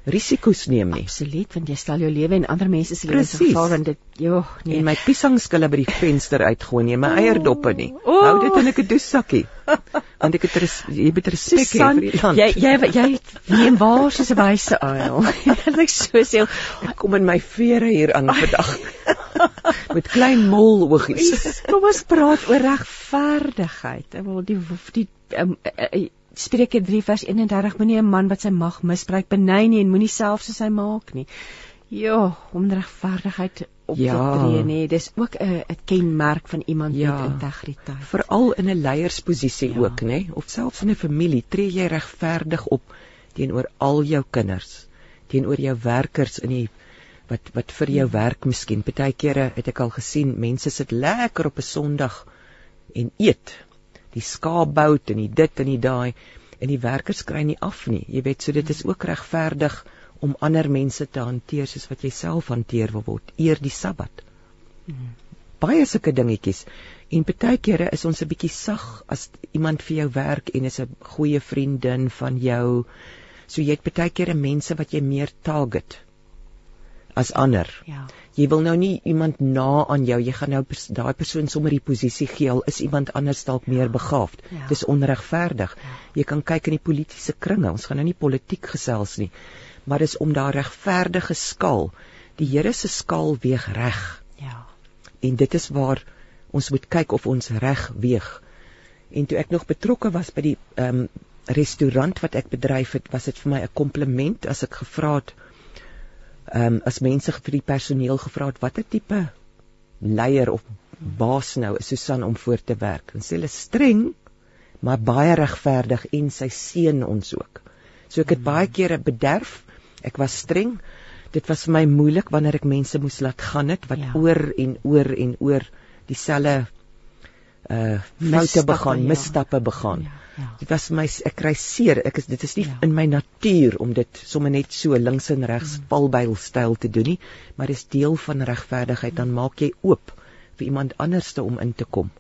risiko's neem nie. Absoluut, want jy stel jou lewe en ander mense se lewens in gevaar want dit joh, nee. En my piesangskille by die venster uitgooi nie, my eierdoppe nie. Oh. Hou dit in 'n kadoesakkie. Want ek het res, jy moet respek hê vir die land. jy jy jy neem waar soos 'n wyse uil. Ek so sê, kom in my vere hier aan vandag. Met klein mol oogies. kom ons praat oor regverdigheid. Ek wil die die um, uh, Spreuke 3 vers 31 moenie 'n man wat sy mag misbruik benei nie en moenie self soos hy maak nie. Ja, om regverdigheid op Ja. te tree nê, dis ook 'n 'n kenmerk van iemand Ja. met integriteit. Veral in 'n leiersposisie Ja. ook, nê? Of selfs in 'n familie tree jy regverdig op teenoor al jou kinders, teenoor jou werkers in die wat wat vir jou werk miskien. Partykeere het ek al gesien mense sit lekker op 'n Sondag en eet. Die skaapbout en die dit en die daai en die werkers kry nie af nie. Jy weet, so dit is ook regverdig om ander mense te hanteer soos wat jy self hanteer wil word. Eer die Sabbat baie sulke dingetjies. En baie kere is ons 'n bietjie sag as iemand vir jou werk en is 'n goeie vriendin van jou. So jy het baie kere mense wat jy meer target as ander. Ja. Jy wil nou nie iemand na aan jou, jy gaan nou pers daai persoon sommer die posisie gee al is iemand anders dalk meer begaafd. Ja. Dis onregverdig. Jy kan kyk in die politieke kringe. Ons gaan nou nie politiek gesels nie. Maar dis om daar regverdige skaal. Die Here se skaal weeg reg Ja. en dit is waar ons moet kyk of ons reg weeg. En toe ek nog betrokke was by die ehm um, restaurant wat ek bedryf het, was dit vir my 'n kompliment as ek gevra het ehm um, as mense vir die personeel gevra het watter tipe leier of baas nou is Susan om voor te werk. En sê hulle streng, maar baie regverdig en sy seën ons ook. So ek het baie kere bederf. Ek was streng. Dit was vir my moeilik wanneer ek mense moes laat gaan het wat Ja. ja. oor en oor en oor dieselfde uh foute begaan, ja. misstappe begaan. Ja, ja. Dit was my ek kry seer. Ek is dit is nie Ja. in my natuur om dit sommer net so links en regs Mm. palbyl styl te doen nie, maar dis deel van regverdigheid. Dan maak jy oop vir iemand anderste om in te kom.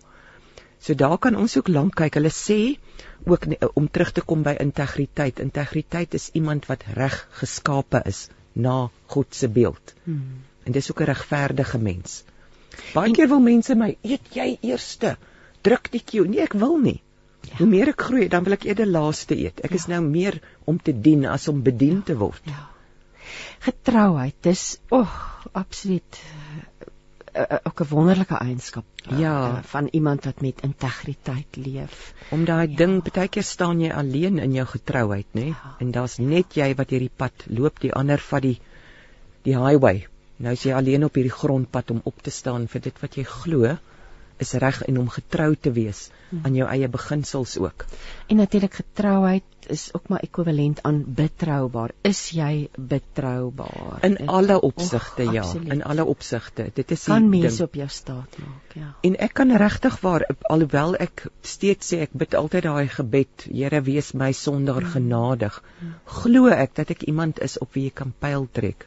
So daar kan ons ook lank kyk. Hulle sê ook nie- om terug te kom by integriteit. Integriteit is iemand wat reg geskape is na God se beeld. Hmm. En dis ook 'n regverdige mens. Baie keer wil mense my, "Eet jy eerste. Druk die cue." Nee, ek wil nie. Ja. Hoe meer ek groei, dan wil ek eerder laaste eet. Ek Ja. is nou meer om te dien as om bedien te word. Ja. Getrouheid, dis o, oh, absoluut uh, uh, ook 'n wonderlike eienskap uh, Ja. van iemand wat met integriteit leef. Om daai Ja. ding, baie keer staan jy alleen in jou getrouheid, nê? Ja. En daar's net jy wat hierdie pad loop, die ander vat die die highway. Nou is jy alleen op hierdie grondpad om op te staan vir dit wat jy glo is reg en om getrou te wees Hmm. aan jou eie beginsels ook. En natuurlik getrouheid is ook maar ekwivalent aan betroubaar. Is jy betroubaar? In Is- alle opsigte Och, ja, absoluut. in alle opsigte. Dit is kan mense op jou staat maak, ja. En ek kan regtig waar alhoewel ek steeds sê ek bid altyd daai gebed, Here wees my sondaar genadig. Glo ek dat ek iemand is op wie jy kan pyl trek.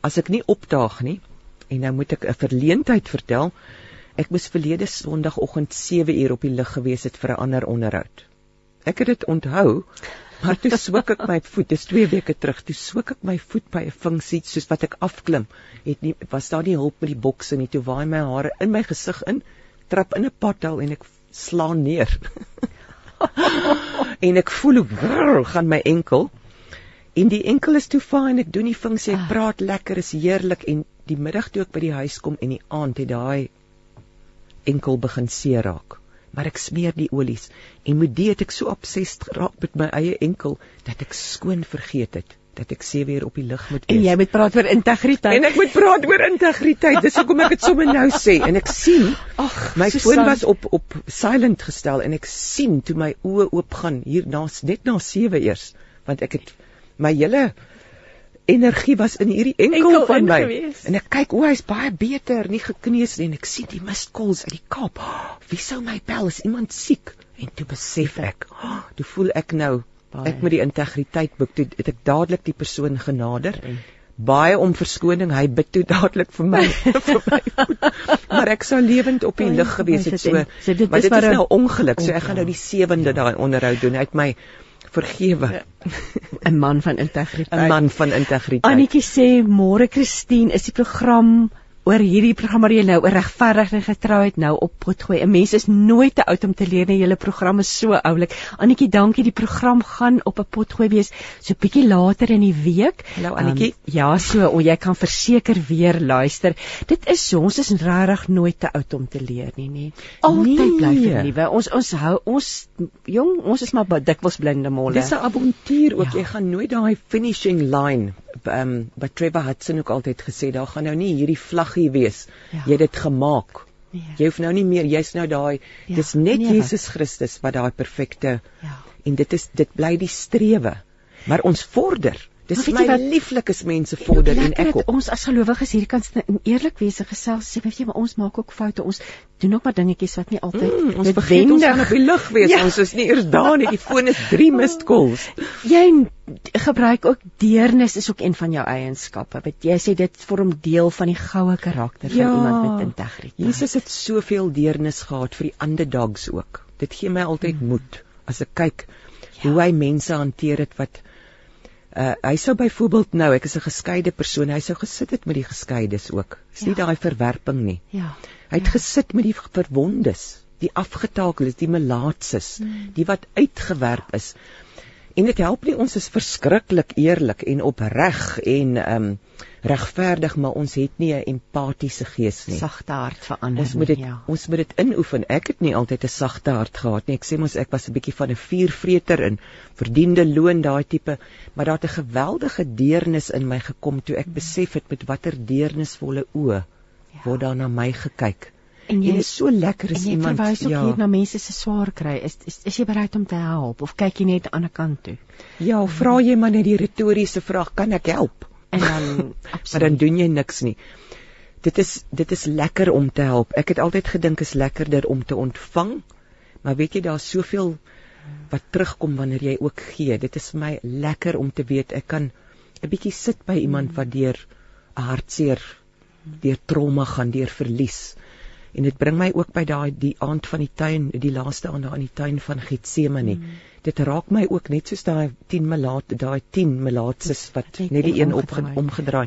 As ek nie opdaag nie en nou moet ek 'n verleentheid vertel, ek moes verlede Sondagoggend 7 uur op die lig gewees het vir 'n ander onderhoud. Ek het dit onthou, maar toe swik ek my voet, dis 2 weke terug, toe swik ek my voet by 'n funksie soos wat ek afklim. Het nie was daar nie hulp met die bokse nie, toe waai my hare in my gesig in, trap in 'n pothol en ek slaan neer. en ek voel hoe brrr, gaan my enkel. En die enkel is toe fyn, ek doen die funksie, ek praat lekker, is heerlik en die middag toe ek by die huis kom en die aand het daai enkel begin seer raak. Maar ek smeer die olies en met dit het ek so obsessed geraak met my eie enkel dat ek skoon vergeet het dat ek sewe uur op die lig moet wees. En jy moet praat oor integriteit. En ek moet praat oor integriteit. Dis hoekom ek dit sommer nou sê en ek sien Ag, my Susan. foon was op op silent gestel en ek sien toe my oë oop gaan hier na net na 7 eers want ek het my hele energie was in hierdie enkel, Enkel van my. ingewees. en ek kyk o hy's baie beter nie gekneus nie en ek sien die calls uit die Kaap. Oh, wie sou my bel? Is iemand siek? En toe besef ek oh, toe voel ek nou Baie. ek met die integriteit boek. Toe het ek dadelik die persoon genader. Baie. Om verskoning. Hy bid toe dadelik vir my vir my maar ek sou lewend op die lig gewees het gewees so so dit maar is dit maar is nou ongeluk so ek gaan Ja. nou die sewende daai onderhoud doen. Het my vergewe. 'n man van integriteit. 'n Man van integriteit. Annetjie sê môre Christine is die program oor hierdie program waar jy nou oor regverdigheid en getrouheid nou op pot gooi. 'n Mens is nooit te oud om te leer nie. Julle program is so oulik. Annetjie, dankie. Die program gaan op 'n pot gooi wees so bietjie later in die week. Hallo Annetjie. Um, ja, so o, jy kan verseker weer luister. Dit is so, ons is regtig nooit te oud om te leer nie, nie. Altyd Nee. bly vernuwe. Ons ons hou ons jong, ons is maar dikwels blinde molle. Dis 'n avontuur ook. Ja. Jy gaan nooit daai finishing line ehm um, wat Trevor Hudson ook altyd gesê, daar gaan nou nie hierdie vlaggie wees. Ja. Jy het dit gemaak. Nee. Jy hoef nou nie meer, jy's nou daai Ja, dis net nee, wat? Jesus Christus wat daai perfekte Ja. en dit is dit bly die strewe. Maar ons vorder. Dis weet my wat? lieflik as mense vorder en ek ook. ons as gelowiges hier kan eerlik wees en gesels sê weet jy maar ons maak ook foute ons doen ook maar dingetjies wat nie altyd Mm, ons vergeet ons gaan op die lug wees. Ja. Ons is nie eers daar nie. Die foon is 3 missed calls. jy gebruik ook deernis is ook een van jou eienskappe weet jy sê dit vorm deel van die goue karakter van Ja. iemand met integriteit Jesus het soveel deernis gehad vir die underdogs ook. Dit gee my altyd Mm. moed as ek kyk hoe hy mense hanteer het wat uh hy sou byvoorbeeld nou, ek is 'n geskeide persoon, hy sou gesit het met die geskeides ook. Dis nie Ja. daai verwerping nie. ja Hy het gesit met die verwondes, die afgetakeles, die melaatses, Mm. die wat uitgewerp is. En dit help nie ons is verskriklik eerlik en opreg en ehm um, regverdig, maar ons het nie 'n empatiese gees nie. sagte hart verander Ons moet dit ja. ons moet dit inoefen. Ek het nie altyd 'n sagte hart gehad nie. Ek sê mos ek was 'n bietjie van 'n vuurvreter en verdiende loon daai tipe, maar daar het 'n geweldige deernis in my gekom toe ek besef het met watter deernisvolle oë word daar na my gekyk. En Jy jy is so lekker as jy iemand verwys ook ja. hier na mense se swaar kry is, is is jy bereid om te help of kyk jy net aan die ander kant toe Ja, vra jy maar net die retoriese vraag, kan ek help? en dan maar dan doen jy niks nie. Dit is dit is lekker om te help. Ek het altyd gedink is lekkerder om te ontvang. Maar weet jy daar's soveel wat terugkom wanneer jy ook gee. Dit is vir my lekker om te weet ek kan 'n bietjie sit by iemand wat deur 'n hartseer deur trauma gaan, deur verlies. En dit bring my ook by daai die aand van die tuin, die laaste aand daar in die tuin van Getsemane. Mm. Dit raak my ook net soos daai 10 melaat, daai 10 melaatses wat Net net die een opge, omgedraai.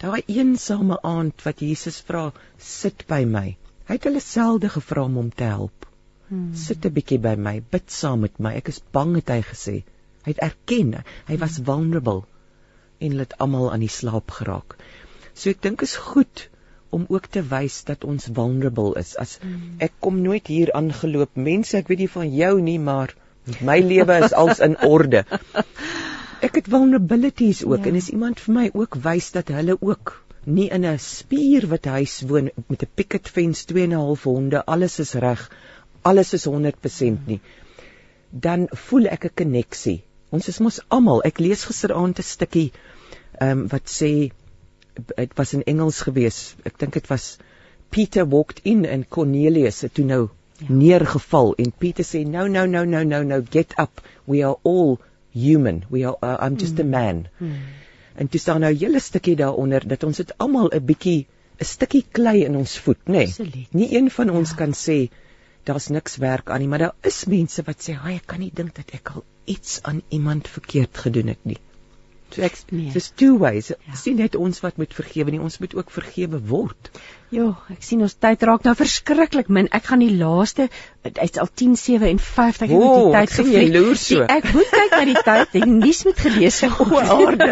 Daai eensame aand wat Jesus vra, sit by my. Hy het hulle selde gevra om hom te help. Hmm. Sit 'n bietjie by my, bid saam met my. Ek is bang het hy gesê. Hy het erken hy was vulnerable en hulle het almal aan die slaap geraak. So ek dink is goed om ook te wys dat ons vulnerable is. As ek kom nooit hier aangeloop, mense, ek weet nie van jou nie, maar my lewe is als in orde. Ek het vulnerabilities ook ja. en as iemand vir my ook wys dat hulle ook nie in 'n spier wat huis woon met 'n picket fence, 2 en 'n half honde, alles is reg, alles is 100% nie. Dan voel ek 'n koneksie. Ons is mos almal. Ek lees gisteraand 'n stukkie ehm um, wat sê dit was in Engels gewees. Ek dink dit was Peter walked in and Cornelius het toe nou ja. neergeval en Peter sê no no no no no no get up we are all human we are uh, I'm just mm. a man mm. en toe staan nou 'n hele stukkie daaronder dat ons dit almal 'n bietjie 'n stukkie klei in ons voet nê nee. nie een van ons ja. kan sê daar's niks werk aan nie maar daar is mense wat sê hy ek kan nie dink dat ek al iets aan iemand verkeerd gedoen het nie So ek nee. dis two ways. Ja. Sien net ons wat moet vergewe nie, ons moet ook vergewe word. Ja, ek sien ons tyd raak nou verskriklik min. Ek gaan die laaste dit's al 10:57 ek moet die tyd gevlieg. So. Ek moet kyk na die tyd. Die nuus moet gelees word o aarde.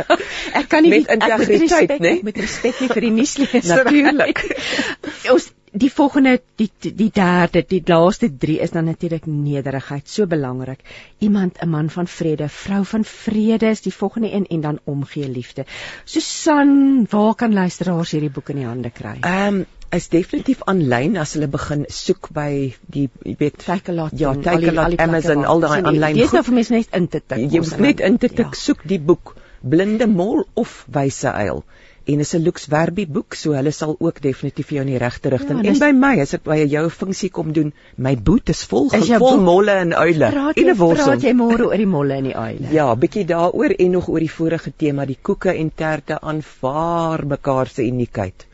Ek kan nie met integriteit, né? Met respek nie vir die nuusleser. Natuurlik. ons die volgende die die derde die laaste 3 is dan natuurlik nederigheid. So belangrik iemand 'n man van vrede. Vrou van vrede is die volgende een en dan omgee liefde. Susan waar kan luisteraars hierdie boek in die hande kry? Ehm um, is definitief aanlyn as hulle begin soek by die jy weet Takealot ja Takealot Amazon al daai aanlyn dis nou vir mense net in te tik jy moet net in te tik ja. soek die boek blinde mol of wyse uil en is 'n Lux Verbi boek so hulle sal ook definitief vir jou in die regte rigting. Ja, en by my as ek by jou funksie kom doen my boot is vol is vol molle en uile praat en 'n worsel praat jy môre oor die molle en die uile? Ja bietjie daaroor en nog oor die vorige tema die koeke en terte aanvaar mekaar se uniekheid.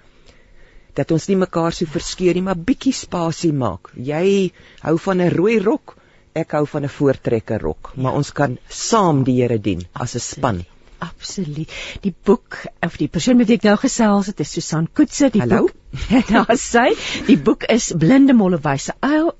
Dat ons nie mekaar so verskeur nie maar bietjie spasie maak. Jy hou van 'n rooi rok ek hou van 'n voortrekker rok, maar ons kan saam die Here dien as 'n span. Absoluut. Die boek of die persoon met wie ek nou gesels het, is Susan Koetse. Die Hallo? boek Daar sy. Die boek is Blinde Mollewyse,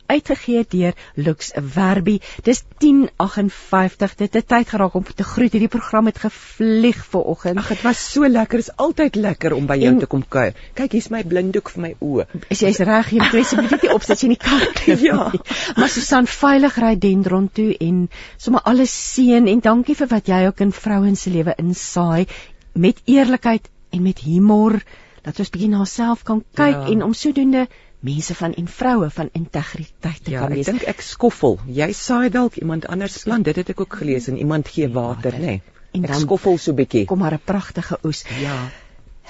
uitgegee deur Lux Werby. Dis 10:58. Dit het tyd geraak om te groet. Hierdie program het gevlieg vanoggend. Ag, dit was so lekker. Dit is altyd lekker om by jou En- te kom kuier. Kyk, hier's my blinddoek vir my oë. Is jy's reg, jy moet asseblief nie opsit jy in die kar. Ja. Maar Susan veilig ry Dendron toe en sommer alles seën en dankie vir wat jy ook in vrouens se lewe insaai met eerlikheid en met humor dat ons bietjie na onsself kan kyk Ja. en om sodoende mense van en vroue van integriteit te Ja, kan ek wees. dink ek skoffel. Jy saai dalk iemand anders plant. Dit het ek ook gelees en iemand gee water, Water. nê. Nee. En Ek dan- skoffel so bietjie. kom maar 'n pragtige oes. Ja.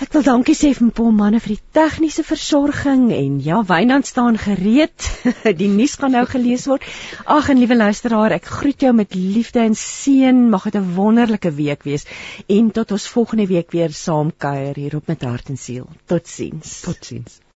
Ek wil dankie sê vir Paul manne vir die tegniese versorging en ja, Wynand staan gereed. die nuus gaan nou gelees word. Ag en liewe luisteraar, ek groet jou met liefde en seën. Mag dit 'n wonderlike week wees en tot ons volgende week weer saam kuier hier op met hart en siel. Totsiens. Totsiens.